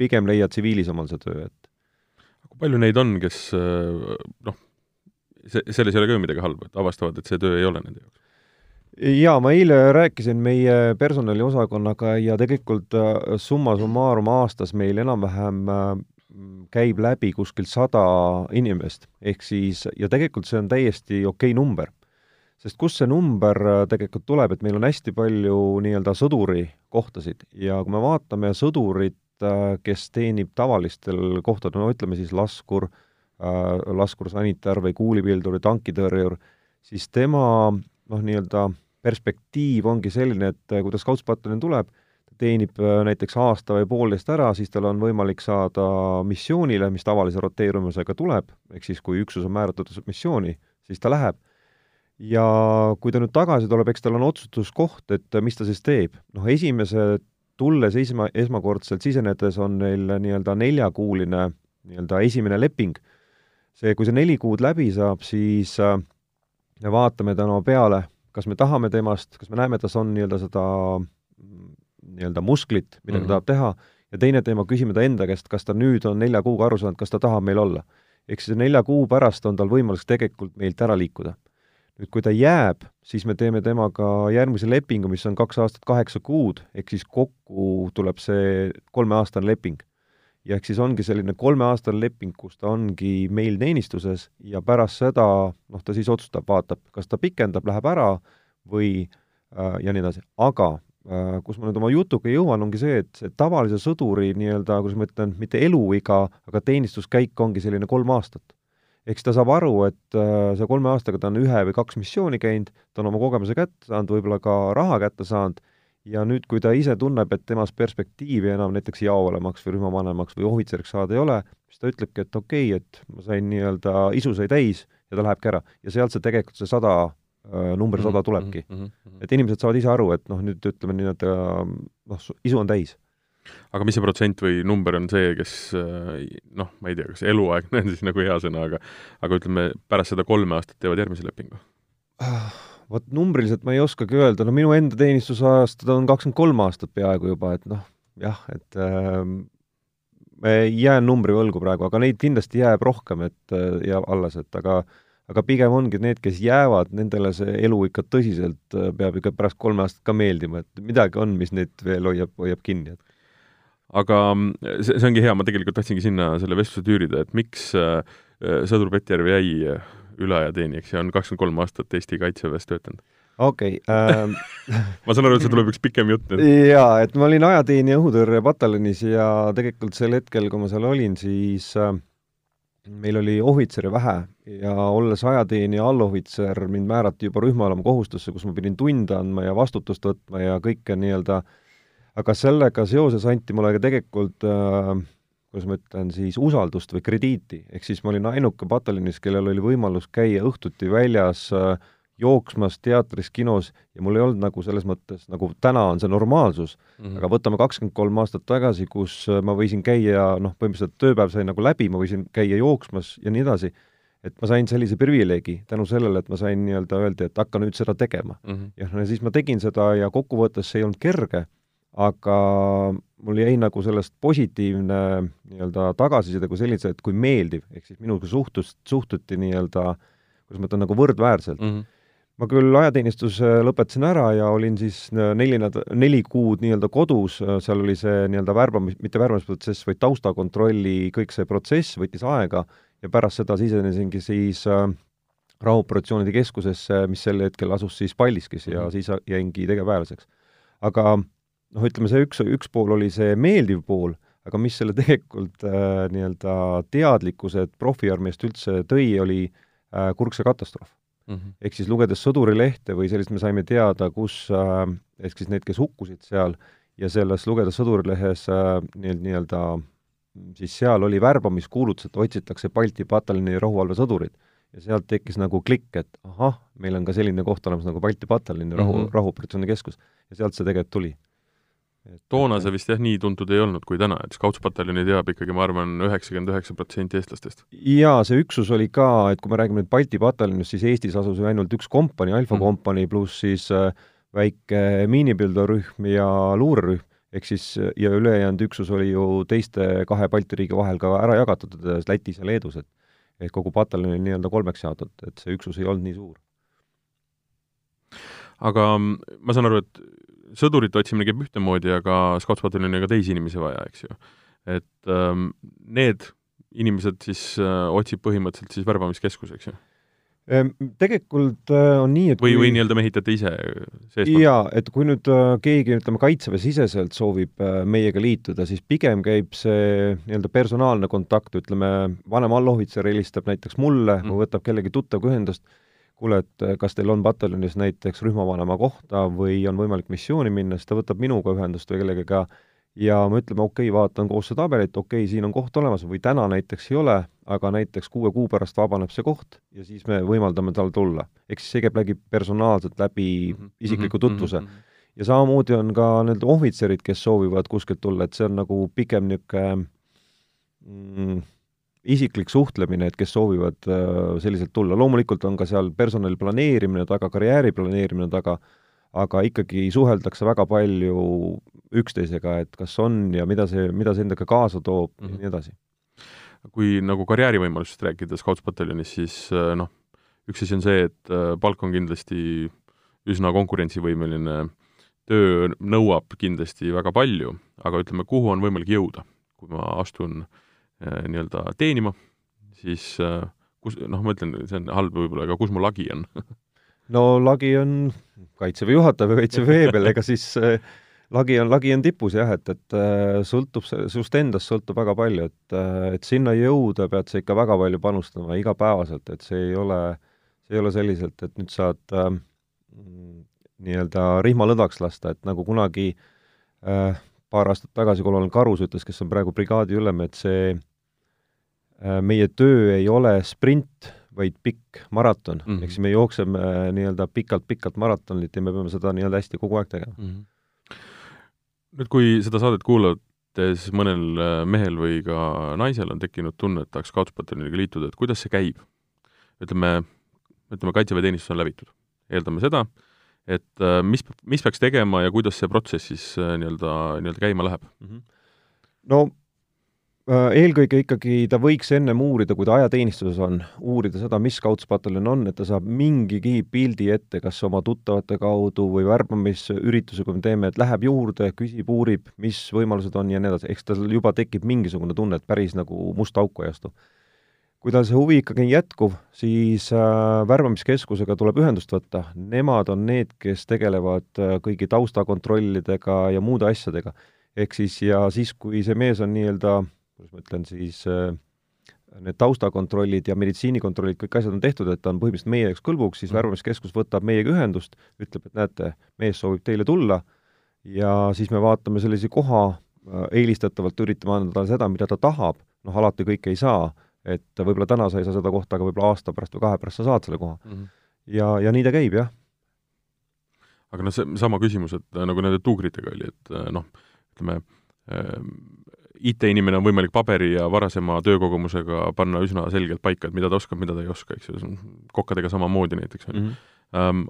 pigem leia tsiviilis omal see töö, et
kui palju neid on, kes äh, noh, see, selles ei ole ka ju midagi halba, et avastavad, et see töö ei ole nende jaoks?
Jaa, ma eile rääkisin meie personaliosakonnaga ja tegelikult äh, summa summarum aastas meil enam-vähem käib läbi kuskil sada inimest, ehk siis, ja tegelikult see on täiesti okei okay number. Sest kust see number äh, tegelikult tuleb, et meil on hästi palju nii-öelda sõduri kohtasid ja kui me vaatame sõdurit, äh, kes teenib tavalistel kohtadel, no ütleme siis laskur, äh, laskursanitär või kuulipildur või tankitõrjur, siis tema noh, nii-öelda perspektiiv ongi selline, et kui ta Scoutspataljon tuleb, teenib näiteks aasta või poolteist ära, siis tal on võimalik saada missioonile, mis tavalise roteerumisega tuleb, ehk siis kui üksus on määratud missiooni, siis ta läheb ja kui ta nüüd tagasi tuleb, eks tal on otsustuskoht, et mis ta siis teeb. noh, esimese, tulles esma, esmakordselt sisenedes on neil nii-öelda neljakuuline nii-öelda esimene leping. see, kui see neli kuud läbi saab, siis äh, me vaatame tema peale, kas me tahame temast, kas me näeme, tas on nii-öelda seda nii-öelda musklit, mida mm -hmm. ta tahab teha, ja teine teema, küsime ta enda käest, kas ta nüüd on nelja kuuga aru saanud, kas ta tahab meil olla. ehk siis nelja kuu pärast on tal võimalus tegelikult meilt ära liikuda nüüd kui ta jääb, siis me teeme temaga järgmise lepingu, mis on kaks aastat kaheksa kuud, ehk siis kokku tuleb see kolmeaastane leping. Ja ehk siis ongi selline kolmeaastane leping, kus ta ongi meil teenistuses ja pärast seda noh, ta siis otsustab, vaatab, kas ta pikendab, läheb ära või äh, ja nii edasi, aga äh, kus ma nüüd oma jutuga jõuan, ongi see, et see tavalise sõduri nii-öelda, kuidas ma ütlen, mitte eluiga, aga teenistuskäik ongi selline kolm aastat. Eks ta saab aru, et äh, see kolme aastaga ta on ühe või kaks missiooni käinud, ta on oma kogemuse kätte saanud, võib-olla ka raha kätte saanud, ja nüüd, kui ta ise tunneb, et temas perspektiivi enam näiteks jaovanemaks või rühmavanemaks või ohvitseriks saada ei ole, siis ta ütlebki, et okei okay,, et ma sain nii-öelda, isu sai täis ja ta lähebki ära. ja sealt see tegelikult see sada äh, number sada mhm, tulebki mm. -hmm. et inimesed saavad ise aru, et noh, nüüd ütleme nii-öelda noh, isu on täis
aga mis see protsent või number on see, kes noh, ma ei tea, kas eluaegne <laughs> on siis nagu hea sõna, aga aga ütleme, pärast seda kolme aastat teevad järgmise lepingu?
Vot numbriliselt ma ei oskagi öelda, no minu enda teenistusaastad on kakskümmend kolm aastat peaaegu juba, et noh, jah, et äh, jään numbri võlgu praegu, aga neid kindlasti jääb rohkem, et ja alles, et aga aga pigem ongi need, kes jäävad, nendele see elu ikka tõsiselt peab ikka pärast kolme aastat ka meeldima, et midagi on, mis neid veel hoiab, hoiab kinni, et.
Aga mm, see, see ongi hea, ma tegelikult tahtsingi sinna selle vestluse tüürida, et miks äh, äh sõdur Pettjärv jäi äh, üleajateenijaks ja on kakskümmend kolm aastat Eesti Kaitseväes töötanud?
okei okay, ähm, <laughs>
ma saan aru, et see tuleb üks pikem jutt nüüd.
jaa, et ma olin ajateenija õhutõrjepataljonis ja tegelikult sel hetkel, kui ma seal olin, siis äh, meil oli ohvitsere vähe ja olles ajateenija allohvitser, mind määrati juba rühmaülema kohustusse, kus ma pidin tunde andma ja vastutust võtma ja kõike nii-öelda aga sellega seoses anti mulle ka tegelikult äh, kuidas ma ütlen siis, usaldust või krediiti, ehk siis ma olin ainuke pataljonis, kellel oli võimalus käia õhtuti väljas äh, jooksmas teatris, kinos ja mul ei olnud nagu selles mõttes, nagu täna on see normaalsus mm, -hmm. aga võtame kakskümmend kolm aastat tagasi, kus äh, ma võisin käia, noh, põhimõtteliselt tööpäev sai nagu läbi, ma võisin käia jooksmas ja nii edasi, et ma sain sellise privileegi tänu sellele, et ma sain nii-öelda, öeldi, et hakka nüüd seda tegema mm. -hmm. ja no siis ma tegin seda ja kokkuvõttes see ei olnud kerge aga mul jäi nagu sellest positiivne nii-öelda tagasiside kui sellise, et kui meeldiv, ehk siis minuga suhtus, suhtuti nii-öelda, kuidas ma ütlen, nagu võrdväärselt mm. -hmm. ma küll ajateenistuse lõpetasin ära ja olin siis neli näd-, neli kuud nii-öelda kodus, seal oli see nii-öelda värbamis, mitte värbamisprotsess, vaid taustakontrolli, kõik see protsess võttis aega ja pärast seda sisenesingi siis äh, rahuoperatsioonide keskusesse, mis sel hetkel asus siis Paldiskis ja mm -hmm. siis jäingi tegevväelaseks. aga noh, ütleme see üks, üks pool oli see meeldiv pool, aga mis selle tegelikult äh, nii-öelda teadlikkuse profiarmeest üldse tõi, oli äh, Kurkse katastroof mm -hmm.. ehk siis lugedes sõdurilehte või sellist me saime teada, kus äh, ehk siis need, kes hukkusid seal, ja selles lugedes sõdurilehes äh, nii-öelda siis seal oli värbamiskuulutus, et otsitakse Balti pataljoni rahuvalvesõdurid. ja sealt tekkis nagu klikk, et ahah, meil on ka selline koht olemas nagu Balti pataljoni rahu mm -hmm., rahuoperatsiooni keskus. ja sealt see tegelikult tuli
toona see vist jah, nii tuntud ei olnud kui täna, et Scoutspataljoni teab ikkagi, ma arvan, üheksakümmend üheksa protsenti eestlastest.
jaa, see üksus oli ka, et kui me räägime nüüd Balti pataljonist, siis Eestis asus ju ainult üks kompanii, Alfa mm. kompanii, pluss siis äh, väike miinipildorühm ja luurerühm, ehk siis ja ülejäänud üksus oli ju teiste kahe Balti riigi vahel ka ära jagatud, Lätis ja Leedus, et et kogu pataljon oli nii-öelda kolmeks jaotatud, et see üksus ei olnud nii suur.
aga ma saan aru, et sõdurite otsimine käib ühtemoodi, aga Scoutspataljonil on ka teisi inimesi vaja, eks ju. et ähm, need inimesed siis äh, otsib põhimõtteliselt siis värbamiskeskus, eks ju?
Ehm, tegelikult äh, on nii, et
või, või nii-öelda mehitate ise seestpoolt?
jaa, et kui nüüd äh, keegi, ütleme, Kaitseväe-siseselt soovib äh, meiega liituda, siis pigem käib see nii-öelda personaalne kontakt, ütleme, vanem allohvitser helistab näiteks mulle mm. või võtab kellegi tuttavaga ühendust, kuule, et äh, kas teil on pataljonis näiteks rühmavanema kohta või on võimalik missiooni minna, siis ta võtab minuga ühendust või kellegagi ja me ütleme, okei okay,, vaatan koos seda tabelit, okei okay,, siin on koht olemas või täna näiteks ei ole, aga näiteks kuue kuu pärast vabaneb see koht ja siis me võimaldame tal tulla. ehk siis see käib läbi personaalselt, läbi mhm, isikliku mhm, tutvuse mm. -hmm. ja samamoodi on ka need ohvitserid, kes soovivad kuskilt tulla, et see on nagu pigem niisugune mm, isiklik suhtlemine, et kes soovivad äh, selliselt tulla, loomulikult on ka seal personali planeerimine taga, karjääri planeerimine taga, aga ikkagi suheldakse väga palju üksteisega, et kas on ja mida see, mida see endaga kaasa toob mm -hmm. ja mhm. nii edasi.
kui nagu karjäärivõimalustest rääkida Scoutspataljonis, siis äh, noh, üks asi on see, et äh, palk on kindlasti üsna konkurentsivõimeline, töö nõuab kindlasti väga palju, aga ütleme, kuhu on võimalik jõuda, kui ma astun Äh, nii-öelda teenima, siis äh, kus, noh, ma ütlen, see on halb võib-olla, aga kus mu lagi on? <laughs>
No lagi on Kaitseväe juhataja või Kaitseväe vee peal, ega siis äh, lagi on, lagi on tipus jah, et, et äh, sõltub, sinust endast sõltub väga palju, et äh,, et sinna jõuda pead sa ikka väga palju panustama igapäevaselt, et see ei ole, see ei ole selliselt, et nüüd saad äh, nii-öelda rihmalõdvaks lasta, et nagu kunagi äh, paar aastat tagasi kolonel Karus ütles, kes on praegu brigaadi ülem, et see Äh, meie töö ei ole sprint, vaid pikk maraton mm -hmm., ehk siis me jookseme äh, nii-öelda pikalt-pikalt maratonit ja me peame seda nii-öelda hästi kogu aeg tegema mm. -hmm.
nüüd, kui seda saadet kuulates mõnel äh, mehel või ka naisel on tekkinud tunne, et tahaks Scoutspataloniga liituda, et kuidas see käib? ütleme, ütleme, kaitseväeteenistus on läbitud. eeldame seda, et mis, mis peaks tegema ja kuidas see protsess siis nii-öelda, nii-öelda käima läheb mm? -hmm.
no Äh, eelkõige ikkagi ta võiks ennem uurida, kui ta ajateenistuses on, uurida seda, mis Scoutspataljon on, et ta saab mingigi pildi ette, kas oma tuttavate kaudu või värbamisürituse, kui me teeme, et läheb juurde, küsib, uurib, mis võimalused on ja nii edasi, eks tal juba tekib mingisugune tunne, et päris nagu musta auku ei astu. kui tal see huvi ikkagi jätkub, siis äh, värbamiskeskusega tuleb ühendust võtta, nemad on need, kes tegelevad äh, kõigi taustakontrollidega ja muude asjadega. ehk siis, ja siis, kui see mees on nii-öelda kuidas ma ütlen siis, äh, need taustakontrollid ja meditsiinikontrollid, kõik asjad on tehtud, et ta on põhimõtteliselt meie jaoks kõlbuks, siis mm. värbamiskeskus võtab meiega ühendust, ütleb, et näete, mees soovib teile tulla ja siis me vaatame sellise koha, äh, eelistatavalt üritame anda talle seda, mida ta tahab, noh, alati kõike ei saa, et võib-olla täna sa ei saa seda kohta, aga võib-olla aasta pärast või kahe pärast sa saad selle koha mm. -hmm. ja, ja nii ta käib, jah.
aga noh, see sama küsimus, et äh, nagu nende tuugritega oli, et noh, ütleme, IT-inimene on võimalik paberi ja varasema töökogemusega panna üsna selgelt paika, et mida ta oskab, mida ta ei oska, eks ju, kokkadega samamoodi näiteks, on ju. Mhm. Ähm,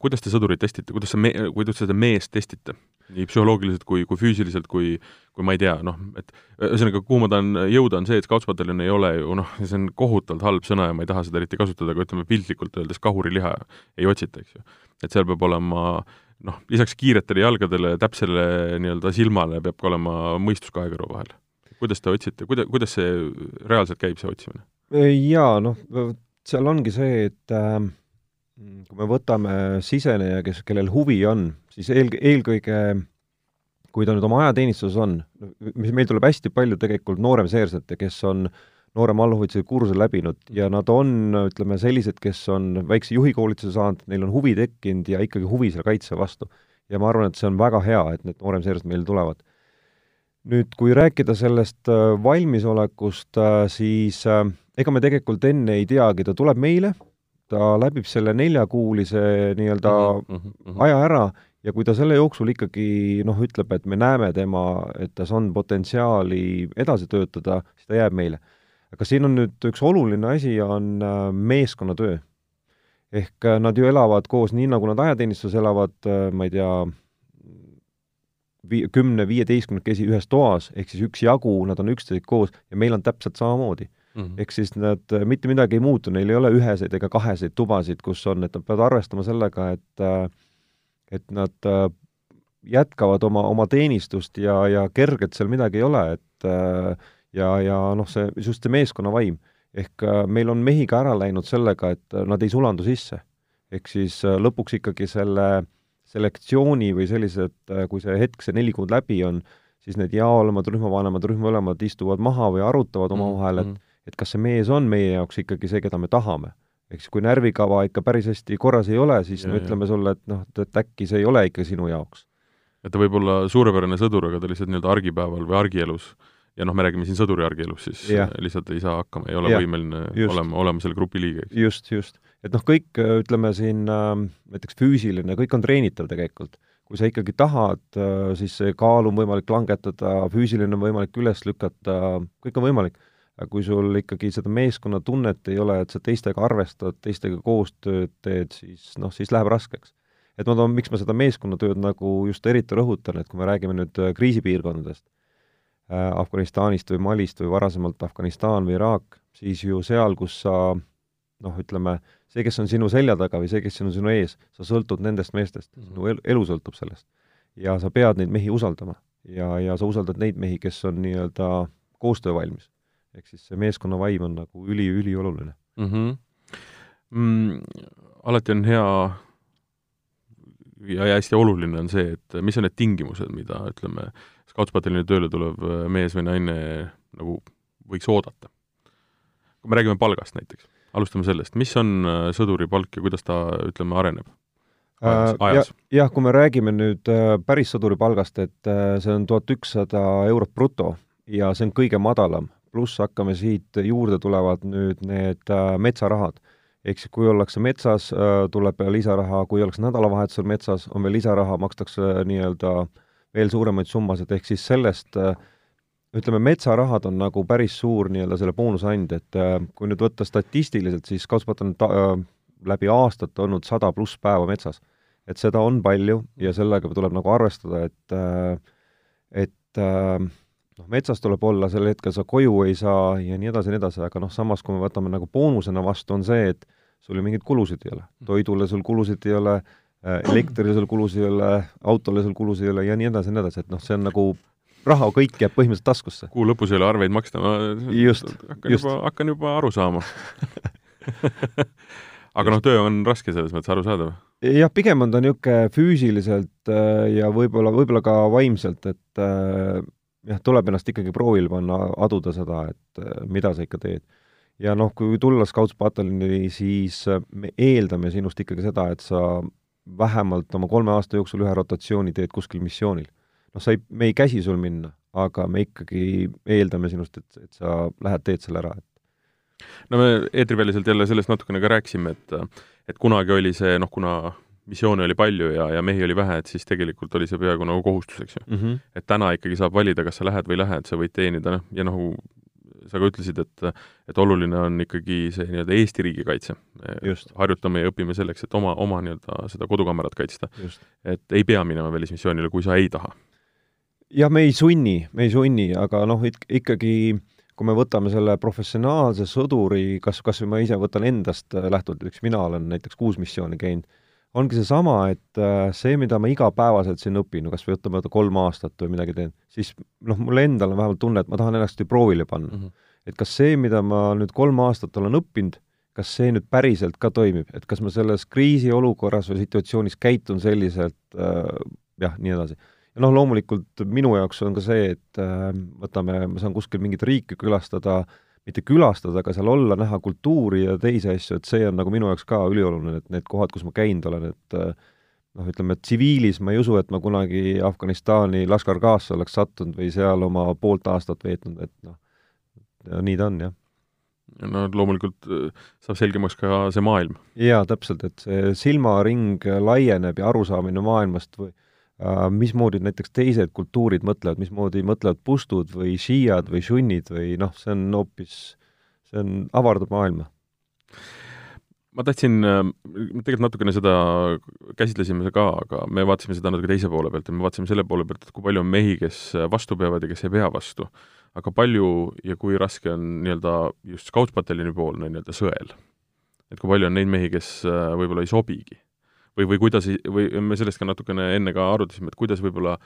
kuidas te sõdurit testite, kuidas see me-, kuidas seda meest testite? nii psühholoogiliselt kui, kui füüsiliselt, kui, kui ma ei tea, noh, et ühesõnaga, kuhu ma tahan jõuda, on see, et Scoutspataljon ei ole ju noh, see on kohutavalt halb sõna ja ma ei taha seda eriti kasutada, aga ütleme piltlikult öeldes kahuriliha ei otsita, eks ju. et seal peab olema noh, lisaks kiiretele jalgadele, täpsele nii-öelda silmale peab ka olema mõistus kahe kõrva vahel kuidas te otsite, kuida-, kuidas see reaalselt käib, see otsimine?
jaa, noh, seal ongi see, et äh, kui me võtame siseneja, kes, kellel huvi on, siis eel, eelkõige kui ta nüüd oma ajateenistuses on, mis meil tuleb hästi palju tegelikult nooremseersete, kes on noorema allohvitseri kursuse läbinud ja nad on, ütleme, sellised, kes on väikse juhikoolituse saanud, neil on huvi tekkinud ja ikkagi huvi selle kaitse vastu. ja ma arvan, et see on väga hea, et need nooremseersed meile tulevad nüüd, kui rääkida sellest äh, valmisolekust, äh, siis äh, ega me tegelikult enne ei teagi, ta tuleb meile, ta läbib selle neljakuulise nii-öelda mm -hmm, mm -hmm. aja ära ja kui ta selle jooksul ikkagi noh, ütleb, et me näeme tema, et tas on potentsiaali edasi töötada, siis ta jääb meile. Aga siin on nüüd üks oluline asi, on äh, meeskonnatöö. ehk äh, nad ju elavad koos, nii nagu nad ajateenistuses elavad, äh, ma ei tea, vii-, kümne-viieteistkümnekesi ühes toas, ehk siis üksjagu, nad on üksteisega koos ja meil on täpselt samamoodi mm -hmm.. ehk siis nad, mitte midagi ei muutu, neil ei ole üheseid ega kaheseid tubasid, kus on, et nad peavad arvestama sellega, et et nad jätkavad oma, oma teenistust ja, ja kergelt seal midagi ei ole, et ja, ja noh, see, just see meeskonnavaim. ehk meil on mehi ka ära läinud sellega, et nad ei sulandu sisse. ehk siis lõpuks ikkagi selle selektsiooni või sellised, kui see hetk, see neli kuud läbi on, siis need jaolemad, rühmavanemad, rühmaülemad istuvad maha või arutavad omavahel, et mm -hmm et kas see mees on meie jaoks ikkagi see, keda me tahame. ehk siis kui närvikava ikka päris hästi korras ei ole, siis ja, me ütleme ja. sulle, et noh, et, äkki see ei ole ikka sinu jaoks.
et ta võib olla suurepärane sõdur, aga ta lihtsalt nii-öelda argipäeval või argielus ja noh, me räägime siin sõduri argielus, siis ja. lihtsalt ei saa hakkama, ei ole ja, võimeline just. olema, olema selle grupi liige.
just, just. et noh, kõik, ütleme siin äh, näiteks füüsiline, kõik on treenitav tegelikult. kui sa ikkagi tahad, äh, siis see kaalu on võimalik langetada, füüsiline on võimalik üles lükata, kõik on võimalik aga kui sul ikkagi seda meeskonnatunnet ei ole, et sa teistega arvestad, teistega koostööd teed, siis noh, siis läheb raskeks. et ma toon, miks ma seda meeskonnatööd nagu just eriti rõhutan, et kui me räägime nüüd äh, kriisipiirkondadest äh,, Afganistanist või Malist või varasemalt Afganistan või Iraak, siis ju seal, kus sa noh, ütleme, see, kes on sinu selja taga või see, kes on sinu ees, sa sõltud nendest meestest mm, -hmm. sinu elu, elu sõltub sellest. ja sa pead neid mehi usaldama. ja, ja sa usaldad neid mehi, kes on nii-öelda koostöövalmis ehk siis see meeskonna vaim on nagu üli-ülioluline
mm. -hmm. Mm, alati on hea ja hästi oluline on see, et mis on need tingimused, mida ütleme, skautspataljoni tööle tulev mees või naine nagu võiks oodata. kui me räägime palgast näiteks, alustame sellest, mis on äh, sõduri palk ja kuidas ta, ütleme, areneb?
Äh, jah, kui me räägime nüüd äh, päris sõduri palgast, et see on tuhat ükssada eurot bruto ja see on kõige madalam pluss hakkame siit, juurde tulevad nüüd need äh, metsarahad. ehk siis kui ollakse metsas, äh, tuleb lisaraha, kui ollakse nädalavahetusel metsas, on veel lisaraha, makstakse äh, nii-öelda veel suuremaid summasid, ehk siis sellest ütleme, metsarahad on nagu päris suur nii-öelda selle boonuse and, et kui nüüd võtta statistiliselt, siis Kautspat on ta, läbi aastate olnud sada pluss päeva metsas. et seda on palju ja sellega tuleb nagu arvestada, et et noh, metsas tuleb olla, sel hetkel sa koju ei saa ja nii edasi ja nii edasi, aga noh, samas kui me võtame nagu boonusena vastu, on see, et sul ju mingeid kulusid ei ole. toidule sul kulusid ei ole, äh, elektrile sul kulusid ei ole, autole sul kulusid ei ole ja nii edasi ja nii edasi, et noh, see on nagu raha kõik jääb põhimõtteliselt taskusse.
kuu lõpus ei ole arveid maksta, ma
just,
hakkan just. juba, hakkan juba aru saama <laughs> aga noh, töö on raske selles mõttes arusaadav?
jah, pigem on ta niisugune füüsiliselt äh, ja võib-olla, võib-olla ka vaimselt, et äh, jah, tuleb ennast ikkagi proovile panna, aduda seda, et äh, mida sa ikka teed. ja noh, kui tulla Scouts-pataljoni, siis äh, me eeldame sinust ikkagi seda, et sa vähemalt oma kolme aasta jooksul ühe rotatsiooni teed kuskil missioonil. noh, sa ei, me ei käsi sul minna, aga me ikkagi eeldame sinust, et, et sa lähed, teed selle ära, et
no me eetriväliselt jälle sellest natukene ka rääkisime, et et kunagi oli see, noh, kuna missioone oli palju ja, ja mehi oli vähe, et siis tegelikult oli see peaaegu nagu kohustus, eks ju mm. -hmm. et täna ikkagi saab valida, kas sa lähed või ei lähe, et sa võid teenida, noh, ja nagu sa ka ütlesid, et et oluline on ikkagi see nii-öelda Eesti riigikaitse. harjutame ja õpime selleks, et oma, oma nii-öelda seda kodukamarat kaitsta. et ei pea minema välismissioonile, kui sa ei taha.
jah, me ei sunni, me ei sunni, aga noh, ikkagi kui me võtame selle professionaalse sõduri, kas, kas või ma ise võtan endast lähtuvalt, näiteks mina olen näiteks kuus missiooni käinud ongi seesama, et äh, see, mida ma igapäevaselt siin õpin, kas või ütleme, kolm aastat või midagi teen, siis noh, mul endal on vähemalt tunne, et ma tahan ennast ju proovile panna mm. -hmm. et kas see, mida ma nüüd kolm aastat olen õppinud, kas see nüüd päriselt ka toimib, et kas ma selles kriisiolukorras või situatsioonis käitun selliselt äh, jah, nii edasi. ja noh, loomulikult minu jaoks on ka see, et äh, võtame, ma saan kuskil mingit riiki külastada äh,, mitte külastada, aga seal olla, näha kultuuri ja teisi asju, et see on nagu minu jaoks ka ülioluline, et need kohad, kus ma käinud olen, et äh, noh, ütleme, et tsiviilis ma ei usu, et ma kunagi Afganistani Lashkar-Ghasse oleks sattunud või seal oma poolt aastat veetnud, et noh, nii ta on, jah
no loomulikult äh, saab selgemaks ka see maailm.
jaa, täpselt, et see silmaring laieneb ja arusaamine maailmast või mismoodi näiteks teised kultuurid mõtlevad, mismoodi mõtlevad pustud või šiiad või sunnid või noh, see on hoopis, see on, avardab maailma
ma tahtsin, me tegelikult natukene seda käsitlesime ka, aga me vaatasime seda natuke teise poole pealt ja me vaatasime selle poole pealt, et kui palju on mehi, kes vastu peavad ja kes ei pea vastu. aga palju ja kui raske on nii-öelda just Scouts-pataljoni poolne nii-öelda sõel. et kui palju on neid mehi, kes äh, võib-olla ei sobigi. Või, või kuidas, või me sellest ka natukene enne ka arutasime, et kuidas võib-olla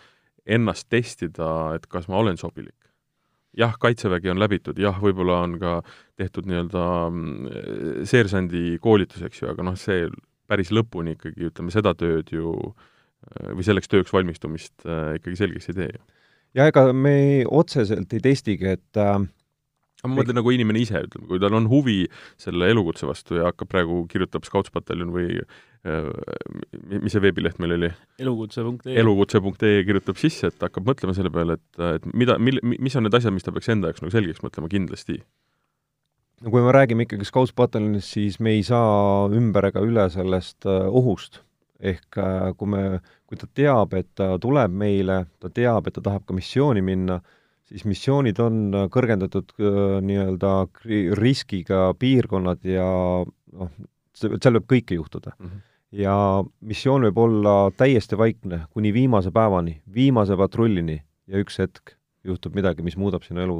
ennast testida, et kas ma olen sobilik jah, Kaitsevägi on läbitud, jah, võib-olla on ka tehtud nii-öelda mm, seersandi koolitus, eks ju, aga noh, see päris lõpuni ikkagi, ütleme, seda tööd ju või selleks tööks valmistumist äh, ikkagi selgeks ei tee ju.
ja ega me otseselt ei testigi, et äh,
ma mõtlen nagu inimene ise, ütleme, kui tal on huvi selle elukutse vastu ja hakkab praegu, kirjutab Scoutspataljon või äh, mis see veebileht meil oli?
elukutse.ee.
elukutse.ee kirjutab sisse, et hakkab mõtlema selle peale, et, et mida, mil-, mis on need asjad, mis ta peaks enda jaoks nagu selgeks mõtlema kindlasti?
no kui me räägime ikkagi Scoutspataljonist, siis me ei saa ümber ega üle sellest äh, ohust. ehk äh, kui me, kui ta teab, et ta tuleb meile, ta teab, et ta tahab ka missiooni minna, siis missioonid on äh, kõrgendatud äh, nii-öelda riskiga piirkonnad ja noh, seal võib kõike juhtuda mm. -hmm. ja missioon võib olla täiesti vaikne kuni viimase päevani, viimase patrullini ja üks hetk juhtub midagi, mis muudab sinu elu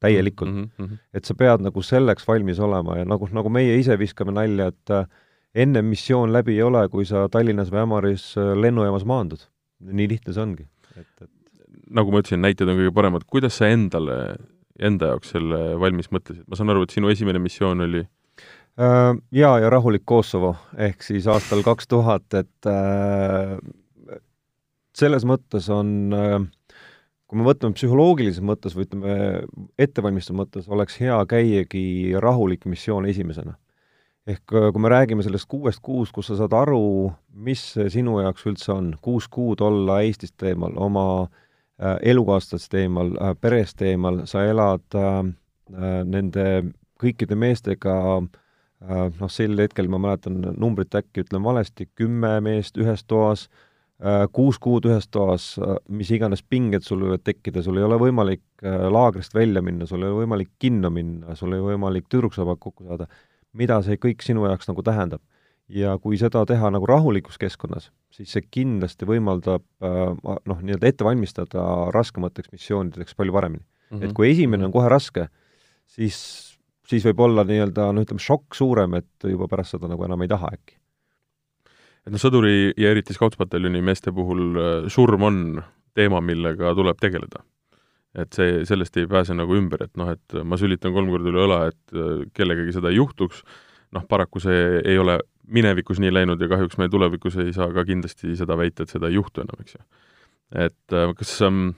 täielikult mm. -hmm. et sa pead nagu selleks valmis olema ja nagu, nagu meie ise viskame nalja, et äh, ennem missioon läbi ei ole, kui sa Tallinnas või Ämaris lennujaamas maandud. nii lihtne see ongi. et, et
nagu ma ütlesin, näited on kõige paremad, kuidas sa endale, enda jaoks selle valmis mõtlesid, ma saan aru, et sinu esimene missioon oli
äh, Jaa, ja rahulik Kosovo, ehk siis aastal kaks tuhat, et äh, selles mõttes on äh, kui me võtame psühholoogilises mõttes või ütleme, ettevalmistuse mõttes, oleks hea käiagi rahulik missioon esimesena. ehk äh, kui me räägime sellest kuuest kuust, kus sa saad aru, mis sinu jaoks üldse on, kuus kuud olla Eestist eemal, oma äh, Äh, elukaaslaste eemal, äh, perest eemal, sa elad äh, nende kõikide meestega noh, sel hetkel ma mäletan numbrit äkki ütlen valesti, kümme meest ühes toas, kuus kuud ühes toas, mis iganes pinged sul võivad tekkida, sul ei ole võimalik laagrist välja minna, sul ei ole võimalik kinno minna, sul ei ole võimalik tüdruksõbraga kokku saada, mida see kõik sinu jaoks nagu tähendab ja kui seda teha nagu rahulikus keskkonnas, siis see kindlasti võimaldab äh, noh, nii-öelda ette valmistada raskemateks missioonideks palju paremini mm. -hmm. et kui esimene on kohe raske, siis, siis võib olla nii-öelda no ütleme, šokk suurem, et juba pärast seda nagu enam ei taha äkki.
et noh, sõduri ja eriti Scouts-pataljoni meeste puhul äh, surm on teema, millega tuleb tegeleda. et see, sellest ei pääse nagu ümber, et noh, et ma sülitan kolm korda üle õla, et äh, kellegagi seda ei juhtuks, noh, paraku see ei ole minevikus nii läinud ja kahjuks me tulevikus ei saa ka kindlasti seda väita, et seda ei juhtu enam, eks ju. et äh, kas ähm,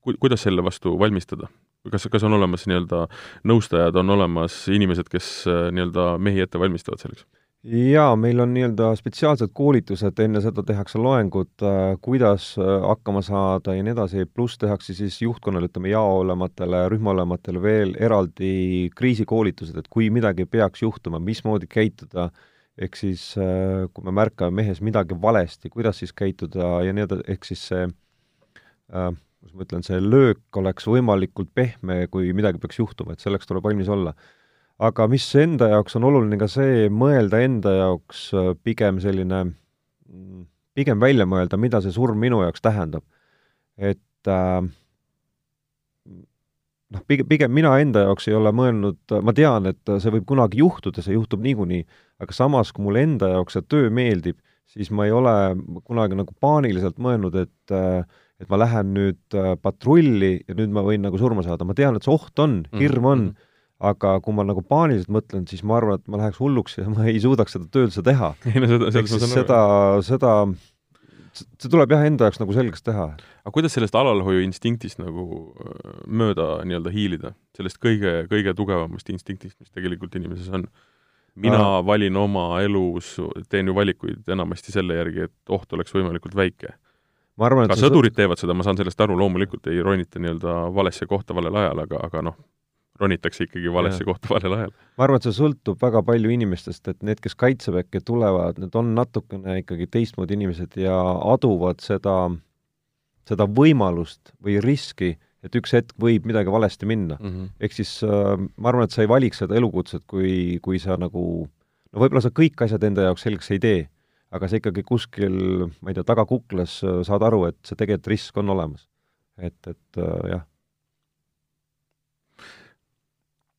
ku-, kuidas selle vastu valmistada? kas, kas on olemas nii-öelda nõustajad, on olemas inimesed, kes äh, nii-öelda mehi ette valmistavad selleks?
jaa, meil on nii-öelda spetsiaalsed koolitused, enne seda tehakse loengud, äh, kuidas hakkama saada ja nii edasi, pluss tehakse siis juhtkonnale, ütleme, jaoülematele, rühmaülematele veel eraldi kriisikoolitused, et kui midagi peaks juhtuma, mismoodi käituda äh, ehk siis äh, kui me märkame mehes midagi valesti, kuidas siis käituda ja nii edasi, ehk siis see äh, kuidas ma ütlen, see löök oleks võimalikult pehme, kui midagi peaks juhtuma, et selleks tuleb valmis olla. aga mis enda jaoks on oluline ka see, mõelda enda jaoks äh, pigem selline, mm, pigem välja mõelda, mida see surm minu jaoks tähendab. et äh, noh, pigem, pigem mina enda jaoks ei ole mõelnud, ma tean, et see võib kunagi juhtuda, see juhtub niikuinii, aga samas, kui mulle enda jaoks see töö meeldib, siis ma ei ole kunagi nagu paaniliselt mõelnud, et et ma lähen nüüd patrulli ja nüüd ma võin nagu surma saada, ma tean, et see oht on, mhm, hirm on mm, -hmm. aga kui ma nagu paaniliselt mõtlen, siis ma arvan, et ma läheks hulluks ja ma ei suudaks seda tööd üldse teha. <laughs>
seda,
seda, seda see tuleb jah, enda jaoks nagu selgeks teha.
aga kuidas sellest alalhoiuinstinktist nagu äh, mööda nii-öelda hiilida, sellest kõige, kõige tugevamast instinktist, mis tegelikult inimeses on? mina Aa. valin oma elus, teen ju valikuid enamasti selle järgi, et oht oleks võimalikult väike. ka sõdurid teevad seda, ma saan sellest aru, loomulikult ei ronita nii-öelda valesse kohta valel ajal, aga, aga noh, ronitakse ikkagi valesse kohta valel ajal.
ma arvan, et see sõltub väga palju inimestest, et need, kes kaitseväkke tulevad, need on natukene ikkagi teistmoodi inimesed ja aduvad seda, seda võimalust või riski, et üks hetk võib midagi valesti minna
mm. -hmm.
ehk siis äh, ma arvan, et sa ei valiks seda elukutset, kui, kui sa nagu no võib-olla sa kõik asjad enda jaoks selgeks ei tee, aga sa ikkagi kuskil, ma ei tea, tagakuklas äh, saad aru, et see tegelikult risk on olemas. et, et äh, jah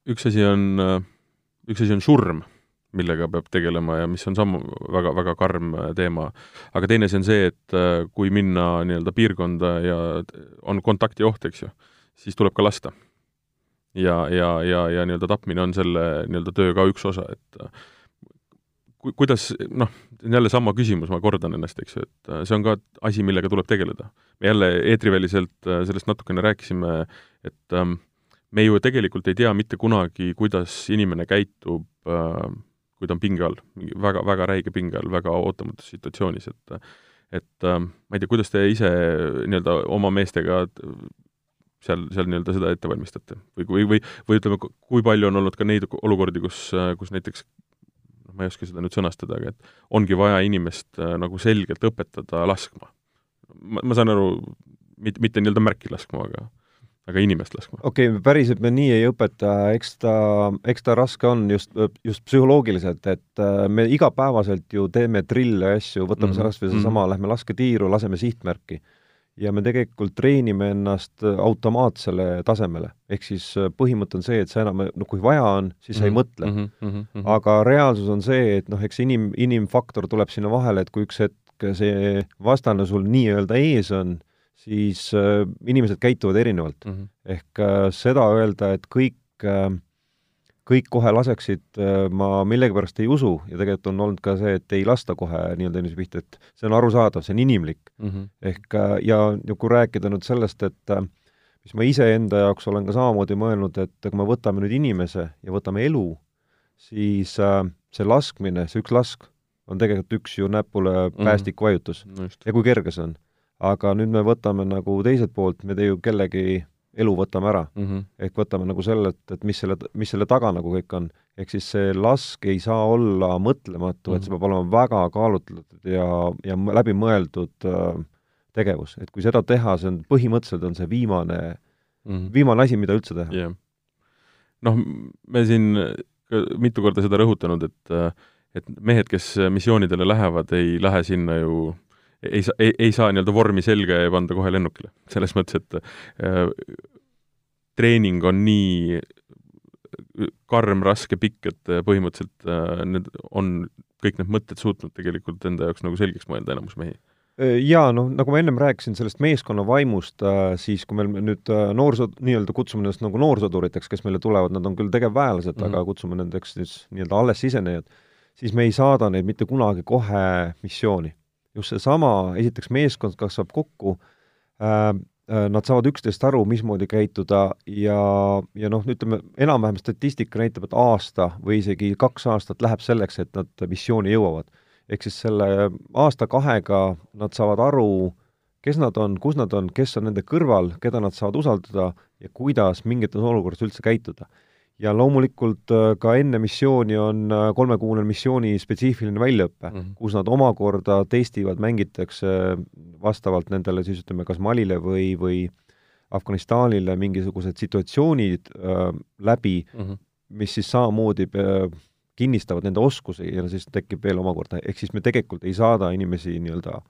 üks asi on, üks asi on surm, millega peab tegelema ja mis on samm väga, väga karm teema, aga teine asi on see, et äh, kui minna nii-öelda piirkonda ja on kontaktioht, eks ju, siis tuleb ka lasta. ja, ja, ja, ja nii-öelda tapmine on selle nii-öelda töö ka üks osa, et äh, ku-, kuidas, noh, jälle sama küsimus, ma kordan ennast, eks ju, et äh, see on ka asi, millega tuleb tegeleda. me jälle eetriväliselt sellest natukene rääkisime, et ähm, me ju tegelikult ei tea mitte kunagi, kuidas inimene käitub äh, kui ta on pinge all, mingi väga, väga räige pinge all, väga ootamatus situatsioonis, et et äh, ma ei tea, kuidas te ise nii-öelda oma meestega seal, seal nii-öelda seda ette valmistate? või, või, või, või ütleme, kui palju on olnud ka neid olukordi, kus, kus näiteks noh, ma ei oska seda nüüd sõnastada, aga et ongi vaja inimest äh, nagu selgelt õpetada laskma. ma, ma saan aru, mitte, mitte nii-öelda märki laskma, aga aga inimest laskma.
okei okay,, päriselt me nii ei õpeta, eks ta, eks ta raske on just, just psühholoogiliselt, et äh, me igapäevaselt ju teeme trille ja asju, võtame mm -hmm. kas või seesama mm -hmm., lähme lasketiiru, laseme sihtmärki. ja me tegelikult treenime ennast automaatsele tasemele. ehk siis äh, põhimõte on see, et sa enam, noh, kui vaja on, siis sa mm -hmm. ei mõtle mm. -hmm. Mm -hmm. aga reaalsus on see, et noh, eks inim, inimfaktor tuleb sinna vahele, et kui üks hetk see vastane sul nii-öelda ees on, siis äh, inimesed käituvad erinevalt mm. -hmm. ehk äh, seda öelda, et kõik äh,, kõik kohe laseksid äh,, ma millegipärast ei usu ja tegelikult on olnud ka see, et ei lasta kohe nii-öelda inimese pihta, et see on arusaadav, see on inimlik mm. -hmm. ehk äh, ja, ja kui rääkida nüüd sellest, et äh, mis ma iseenda jaoks olen ka samamoodi mõelnud, et kui me võtame nüüd inimese ja võtame elu, siis äh, see laskmine, see üks lask, on tegelikult üks ju näpule mhm. päästikvajutus mm. -hmm. ja kui kerge see on aga nüüd me võtame nagu teiselt poolt, me ju kellegi elu võtame ära mm. -hmm. ehk võtame nagu sellelt, et mis selle, mis selle taga nagu kõik on. ehk siis see lask ei saa olla mõtlematu mm, -hmm. et see
mhm.
peab olema väga kaalutletud ja, ja läbimõeldud äh, tegevus, et kui seda teha, see on, põhimõtteliselt on see viimane mm, -hmm. viimane asi, mida üldse teha
yeah.. noh, me siin mitu korda seda rõhutanud, et et mehed, kes missioonidele lähevad, ei lähe sinna ju ei saa, ei, ei saa nii-öelda vormi selga ja panda kohe lennukile. selles mõttes, et äh, treening on nii karm, raske, pikk, et põhimõtteliselt äh, need on kõik need mõtted suutnud tegelikult enda jaoks nagu selgeks mõelda, enamus mehi
äh, jaa, noh, nagu ma ennem rääkisin sellest meeskonna vaimust, äh, siis kui meil nüüd äh, noorsoo, nii-öelda kutsume ennast nagu noorsõduriteks, kes meile tulevad, nad on küll tegevväelased mm, -hmm. aga kutsume nendeks siis nii-öelda alles sisenejad, siis me ei saada neid mitte kunagi kohe missiooni just seesama, esiteks meeskond kasvab kokku äh,, äh, nad saavad üksteist aru, mismoodi käituda ja, ja noh, ütleme, enam-vähem statistika näitab, et aasta või isegi kaks aastat läheb selleks, et nad missiooni jõuavad. ehk siis selle aasta-kahega nad saavad aru, kes nad on, kus nad on, kes on nende kõrval, keda nad saavad usaldada ja kuidas mingites olukordades üldse käituda ja loomulikult äh, ka enne missiooni on äh, kolmekuune missiooni spetsiifiline väljaõpe mm, -hmm. kus nad omakorda testivad, mängitakse vastavalt nendele siis ütleme, kas Malile või, või Afganistanile mingisugused situatsioonid äh, läbi mm, -hmm. mis siis samamoodi äh, kinnistavad nende oskusi ja siis tekib veel omakorda, ehk siis me tegelikult ei saada inimesi nii-öelda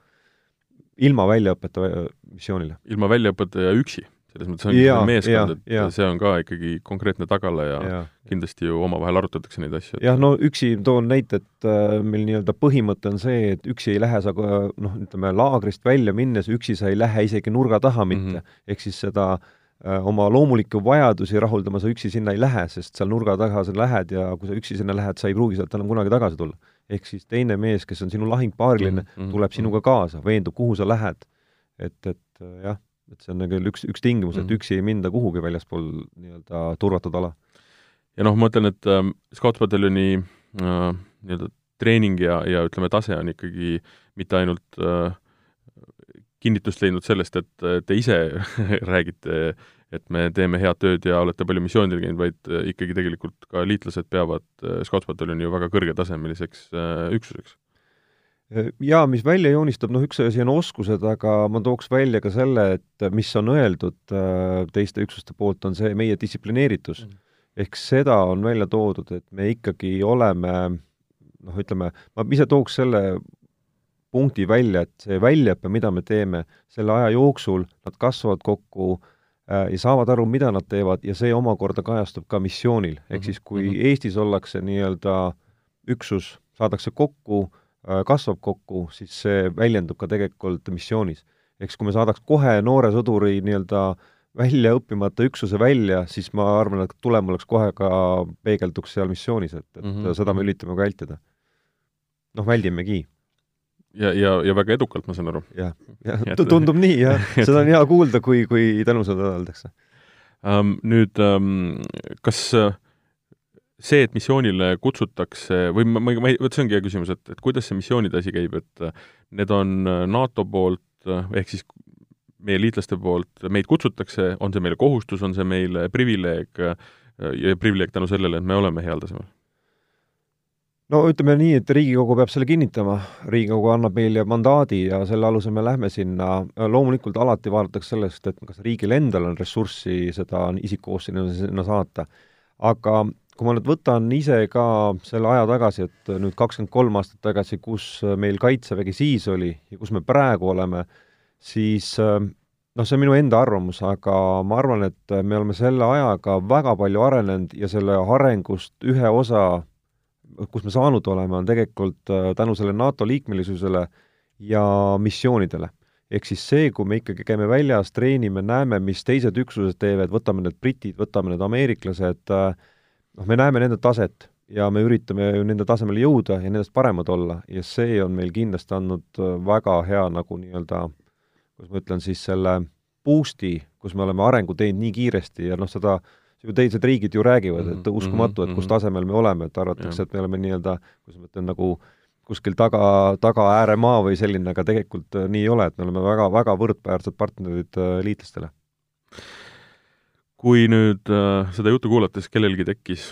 ilma väljaõppeta äh, missioonile.
ilma väljaõppeta ja üksi? Selles mõttes ongi ja, meeskond, et ja. see on ka ikkagi konkreetne tagala ja, ja kindlasti ju omavahel arutatakse neid asju.
jah, no üksi toon näite, et äh, meil nii-öelda põhimõte on see, et üksi ei lähe sa ka noh, ütleme laagrist välja minnes, üksi sa ei lähe isegi nurga taha mitte mm -hmm., ehk siis seda äh, oma loomulikke vajadusi rahuldama sa üksi sinna ei lähe, sest seal nurga taga sa lähed ja kui sa üksi sinna lähed, sa ei pruugi sealt enam kunagi tagasi tulla. ehk siis teine mees, kes on sinu lahingpaariline mm, -hmm. tuleb sinuga kaasa, veendub, kuhu sa lähed. et, et äh, jah et see on nagu üks, üks tingimus et mhm. üksi ei minda kuhugi väljaspool nii-öelda turvatud ala.
ja noh, ma ütlen, et äh, Scoutspataljoni äh, nii-öelda treening ja, ja ütleme, tase on ikkagi mitte ainult äh, kinnitust leidnud sellest, et te ise <laughs> räägite et me teeme head tööd ja olete palju missioonidel käinud, vaid äh, ikkagi tegelikult ka liitlased peavad äh, Scoutspataljon'i ju väga kõrgetasemeliseks üksuseks.
Jaa, mis välja joonistab, noh, üks asi on oskused, aga ma tooks välja ka selle, et mis on öeldud teiste üksuste poolt, on see meie distsiplineeritus mm. -hmm. ehk seda on välja toodud, et me ikkagi oleme noh, ütleme, ma ise tooks selle punkti välja, et see väljaõpe, mida me teeme, selle aja jooksul nad kasvavad kokku äh, ja saavad aru, mida nad teevad ja see omakorda kajastub ka missioonil. ehk mhm, siis, kui mm -hmm. Eestis ollakse nii-öelda üksus, saadakse kokku äh,, kasvab kokku, siis see väljendub ka tegelikult missioonis. siis, kui me saadaks kohe noore sõduri nii-öelda välja õppimata üksuse välja, siis ma arvan, et tulem oleks kohe ka peegelduks seal missioonis, et, et mm -hmm. seda me mhm. üritame ka vältida noh, väldimegi.
ja, ja, ja väga edukalt, ma saan aru.
jah, <laughs> jah, tundub nii, jah. <laughs> seda on hea kuulda, kui, kui tänusõda öeldakse
um,. Nüüd um,, kas äh, see, et missioonile kutsutakse või ma, ma, ma, vot see ongi hea küsimus, et, et kuidas see missioonide asi käib, et äh, need on äh, NATO poolt ehk siis meie liitlaste poolt, meid kutsutakse, on see meile kohustus, on see meile privileeg ja privileeg tänu sellele, et me oleme heal tasemel?
no ütleme nii, et Riigikogu peab selle kinnitama, Riigikogu annab meile mandaadi ja selle alusel me lähme sinna, loomulikult alati vaadatakse sellest, et kas riigil endal on ressurssi seda isikkoosseisu sinna saata. aga kui ma nüüd võtan ise ka selle aja tagasi, et nüüd kakskümmend kolm aastat tagasi, kus meil Kaitsevägi siis oli ja kus me praegu oleme, siis noh, see on minu enda arvamus, aga ma arvan, et me oleme selle ajaga väga palju arenenud ja selle arengust ühe osa kus me saanud oleme, on tegelikult tänu sellele NATO liikmelisusele ja missioonidele. ehk siis see, kui me ikkagi käime väljas, treenime, näeme, mis teised üksused teevad, võtame need britid, võtame need ameeriklased, äh, noh, me näeme nende taset ja me üritame ju nende tasemele jõuda ja nendest paremad olla ja see on meil kindlasti andnud äh, väga hea nagu nii-öelda, kuidas ma ütlen siis, selle boost'i, kus me oleme arengu teinud nii kiiresti ja noh, seda ju teised riigid ju räägivad, et mhm, uskumatu, et kus mhm, tasemel me oleme, et arvatakse, et me oleme nii-öelda, kuidas ma ütlen, nagu kuskil taga, tagaääremaa või selline, aga tegelikult äh, nii ei ole, et me oleme väga, väga võrdväärsed partnerid äh, liitlastele.
Kui nüüd äh, seda juttu kuulates kellelgi tekkis,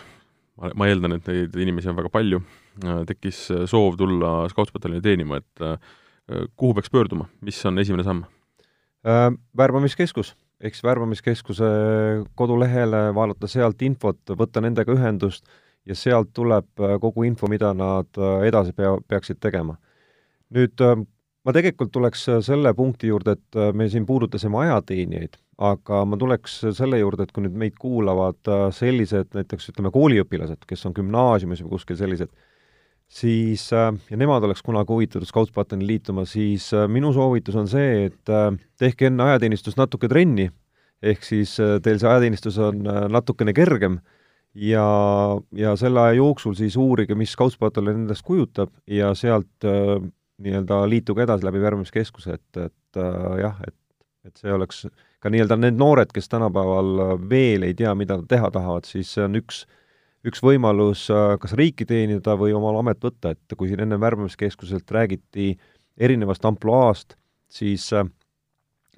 ma eeldan, et neid inimesi on väga palju äh,, tekkis soov tulla Scoutspataljon'i teenima, et äh, kuhu peaks pöörduma, mis on esimene samm
äh,? Värbamiskeskus siis värbamiskeskuse kodulehele, vaadata sealt infot, võtta nendega ühendust ja sealt tuleb äh, kogu info, mida nad äh, edasi pea, peaksid tegema. nüüd äh, ma tegelikult tuleks selle punkti juurde, et me siin puudutasime ajateenijaid, aga ma tuleks selle juurde, et kui nüüd meid kuulavad sellised näiteks ütleme, kooliõpilased, kes on gümnaasiumis või kuskil sellised, siis ja nemad oleks kunagi huvitatud Scoutspataljonil liituma, siis minu soovitus on see, et tehke enne ajateenistust natuke trenni, ehk siis teil see ajateenistus on natukene kergem ja, ja selle aja jooksul siis uurige, mis Scoutspataljon endast kujutab ja sealt nii-öelda liituge edasi läbi värbamiskeskuse, et, et jah, et, et see oleks ka nii-öelda need noored, kes tänapäeval veel ei tea, mida nad teha tahavad, siis see on üks äh, üks võimalus äh, kas riiki teenida või omal amet võtta, et kui siin enne värbamiskeskuselt räägiti erinevast ampluaast, siis äh,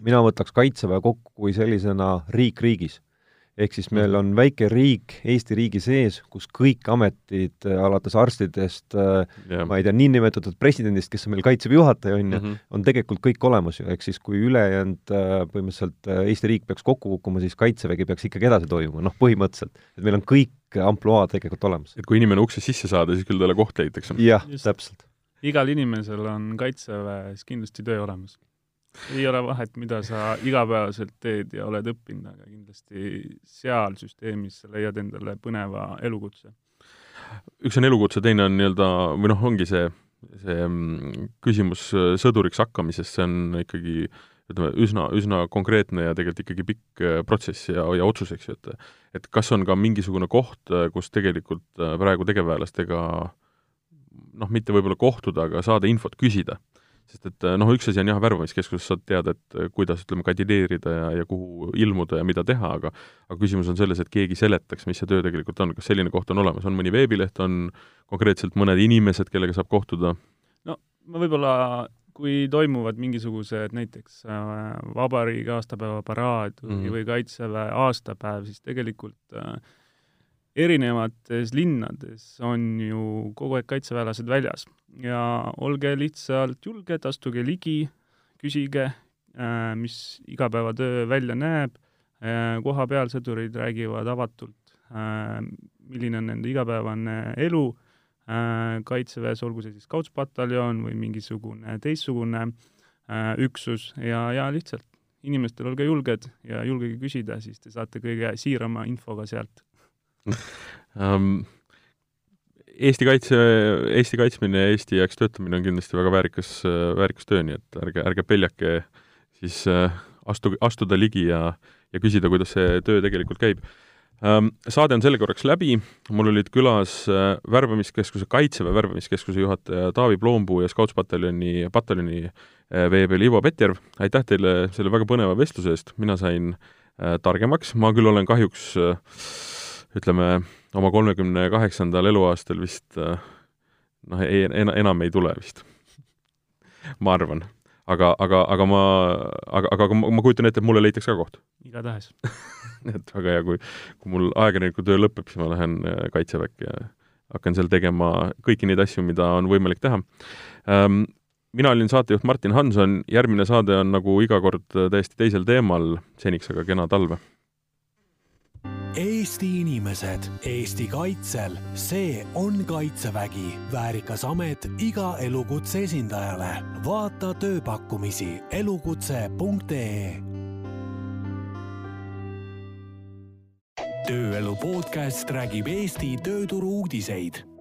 mina võtaks Kaitseväe kokku kui sellisena riik riigis ehk siis meil mhm. on väike riik Eesti riigi sees, kus kõik ametid, äh, alates arstidest yeah., ma ei tea, niinimetatud presidendist, kes on meil Kaitseväe juhataja, on ju, mhm. on tegelikult kõik olemas ju, ehk siis kui ülejäänud põhimõtteliselt Eesti riik peaks kokku kukkuma, siis Kaitsevägi peaks ikkagi edasi toimuma, noh põhimõtteliselt. et meil on kõik ampluaa tegelikult olemas.
et kui inimene uksest sisse saada, siis küll talle koht leitakse?
jah, täpselt.
igal inimesel on Kaitseväes kindlasti töö olemas. Ei ole vahet, mida sa igapäevaselt teed ja oled õppinud, aga kindlasti seal süsteemis sa leiad endale põneva elukutse.
üks on elukutse, teine on nii-öelda, või noh, ongi see, see mm, küsimus sõduriks hakkamisest, see on ikkagi äh, ütleme, üsna, üsna konkreetne ja tegelikult ikkagi pikk äh, protsess ja, ja otsus, eks ju, et et kas on ka mingisugune koht, äh, kus tegelikult äh, praegu tegevväelastega noh, mitte võib-olla kohtuda, aga saada infot küsida. Sest et noh, üks asi on jah, värbamiskeskuses saad teada, et kuidas, ütleme, kandideerida ja, ja kuhu ilmuda ja mida teha, aga aga küsimus on selles, et keegi seletaks, mis see töö tegelikult on, kas selline koht on olemas, on mõni veebileht, on konkreetselt mõned inimesed, kellega saab kohtuda?
no ma võib-olla kui toimuvad mingisugused näiteks äh, vabariigi aastapäeva paraad või mm, -hmm. või Kaitseväe aastapäev, siis tegelikult äh, erinevates linnades on ju kogu aeg kaitseväelased väljas. Ja olge lihtsalt julged, astuge ligi, küsige, äh, mis igapäevatöö välja näeb, äh, kohapeal sõdurid räägivad avatult, äh, milline on nende igapäevane elu. Kaitseväes, olgu see siis kautspataljon või mingisugune teistsugune üksus. Ja, ja lihtsalt inimestel olge julged ja julgege küsida, siis te saate kõige siirama infoga sealt
Eesti kaitse, Eesti kaitsmine ja Eesti heaks töötamine on kindlasti väga väärikas, väärikas töö, nii et ärge, ärge peljake siis äh, astu, astuda ligi ja, ja küsida, kuidas see töö tegelikult käib. Ähm,. Saade on selle korraks läbi, mul olid külas äh, värbamiskeskuse, Kaitseväe värbamiskeskuse juhataja Taavi Ploompuu ja Skautspataljoni, pataljoni äh, veepeal Ivo Petjärv, aitäh teile selle väga põneva vestluse eest, mina sain targemaks, ma küll olen kahjuks äh, ütleme, oma kolmekümne kaheksandal eluaastal vist äh, noh, ei, enam ei tule vist ma arvan. aga, aga, aga ma, aga, aga, aga ma kujutan ette, et mulle leitakse ka koht.
igatahes <laughs>
et väga hea, kui, kui mul ajakirjaniku töö lõpeb, siis ma lähen äh, Kaitseväkke ja hakkan seal tegema kõiki neid asju, mida on võimalik teha ähm,. mina olin saatejuht Martin Hanson, järgmine saade on nagu iga kord täiesti teisel teemal, seniks aga kena talve
Eesti inimesed Eesti kaitsel, see on Kaitsevägi, väärikas amet iga elukutse esindajale. vaata tööpakkumisi elukutse.ee. tööelu podcast räägib Eesti tööturu uudiseid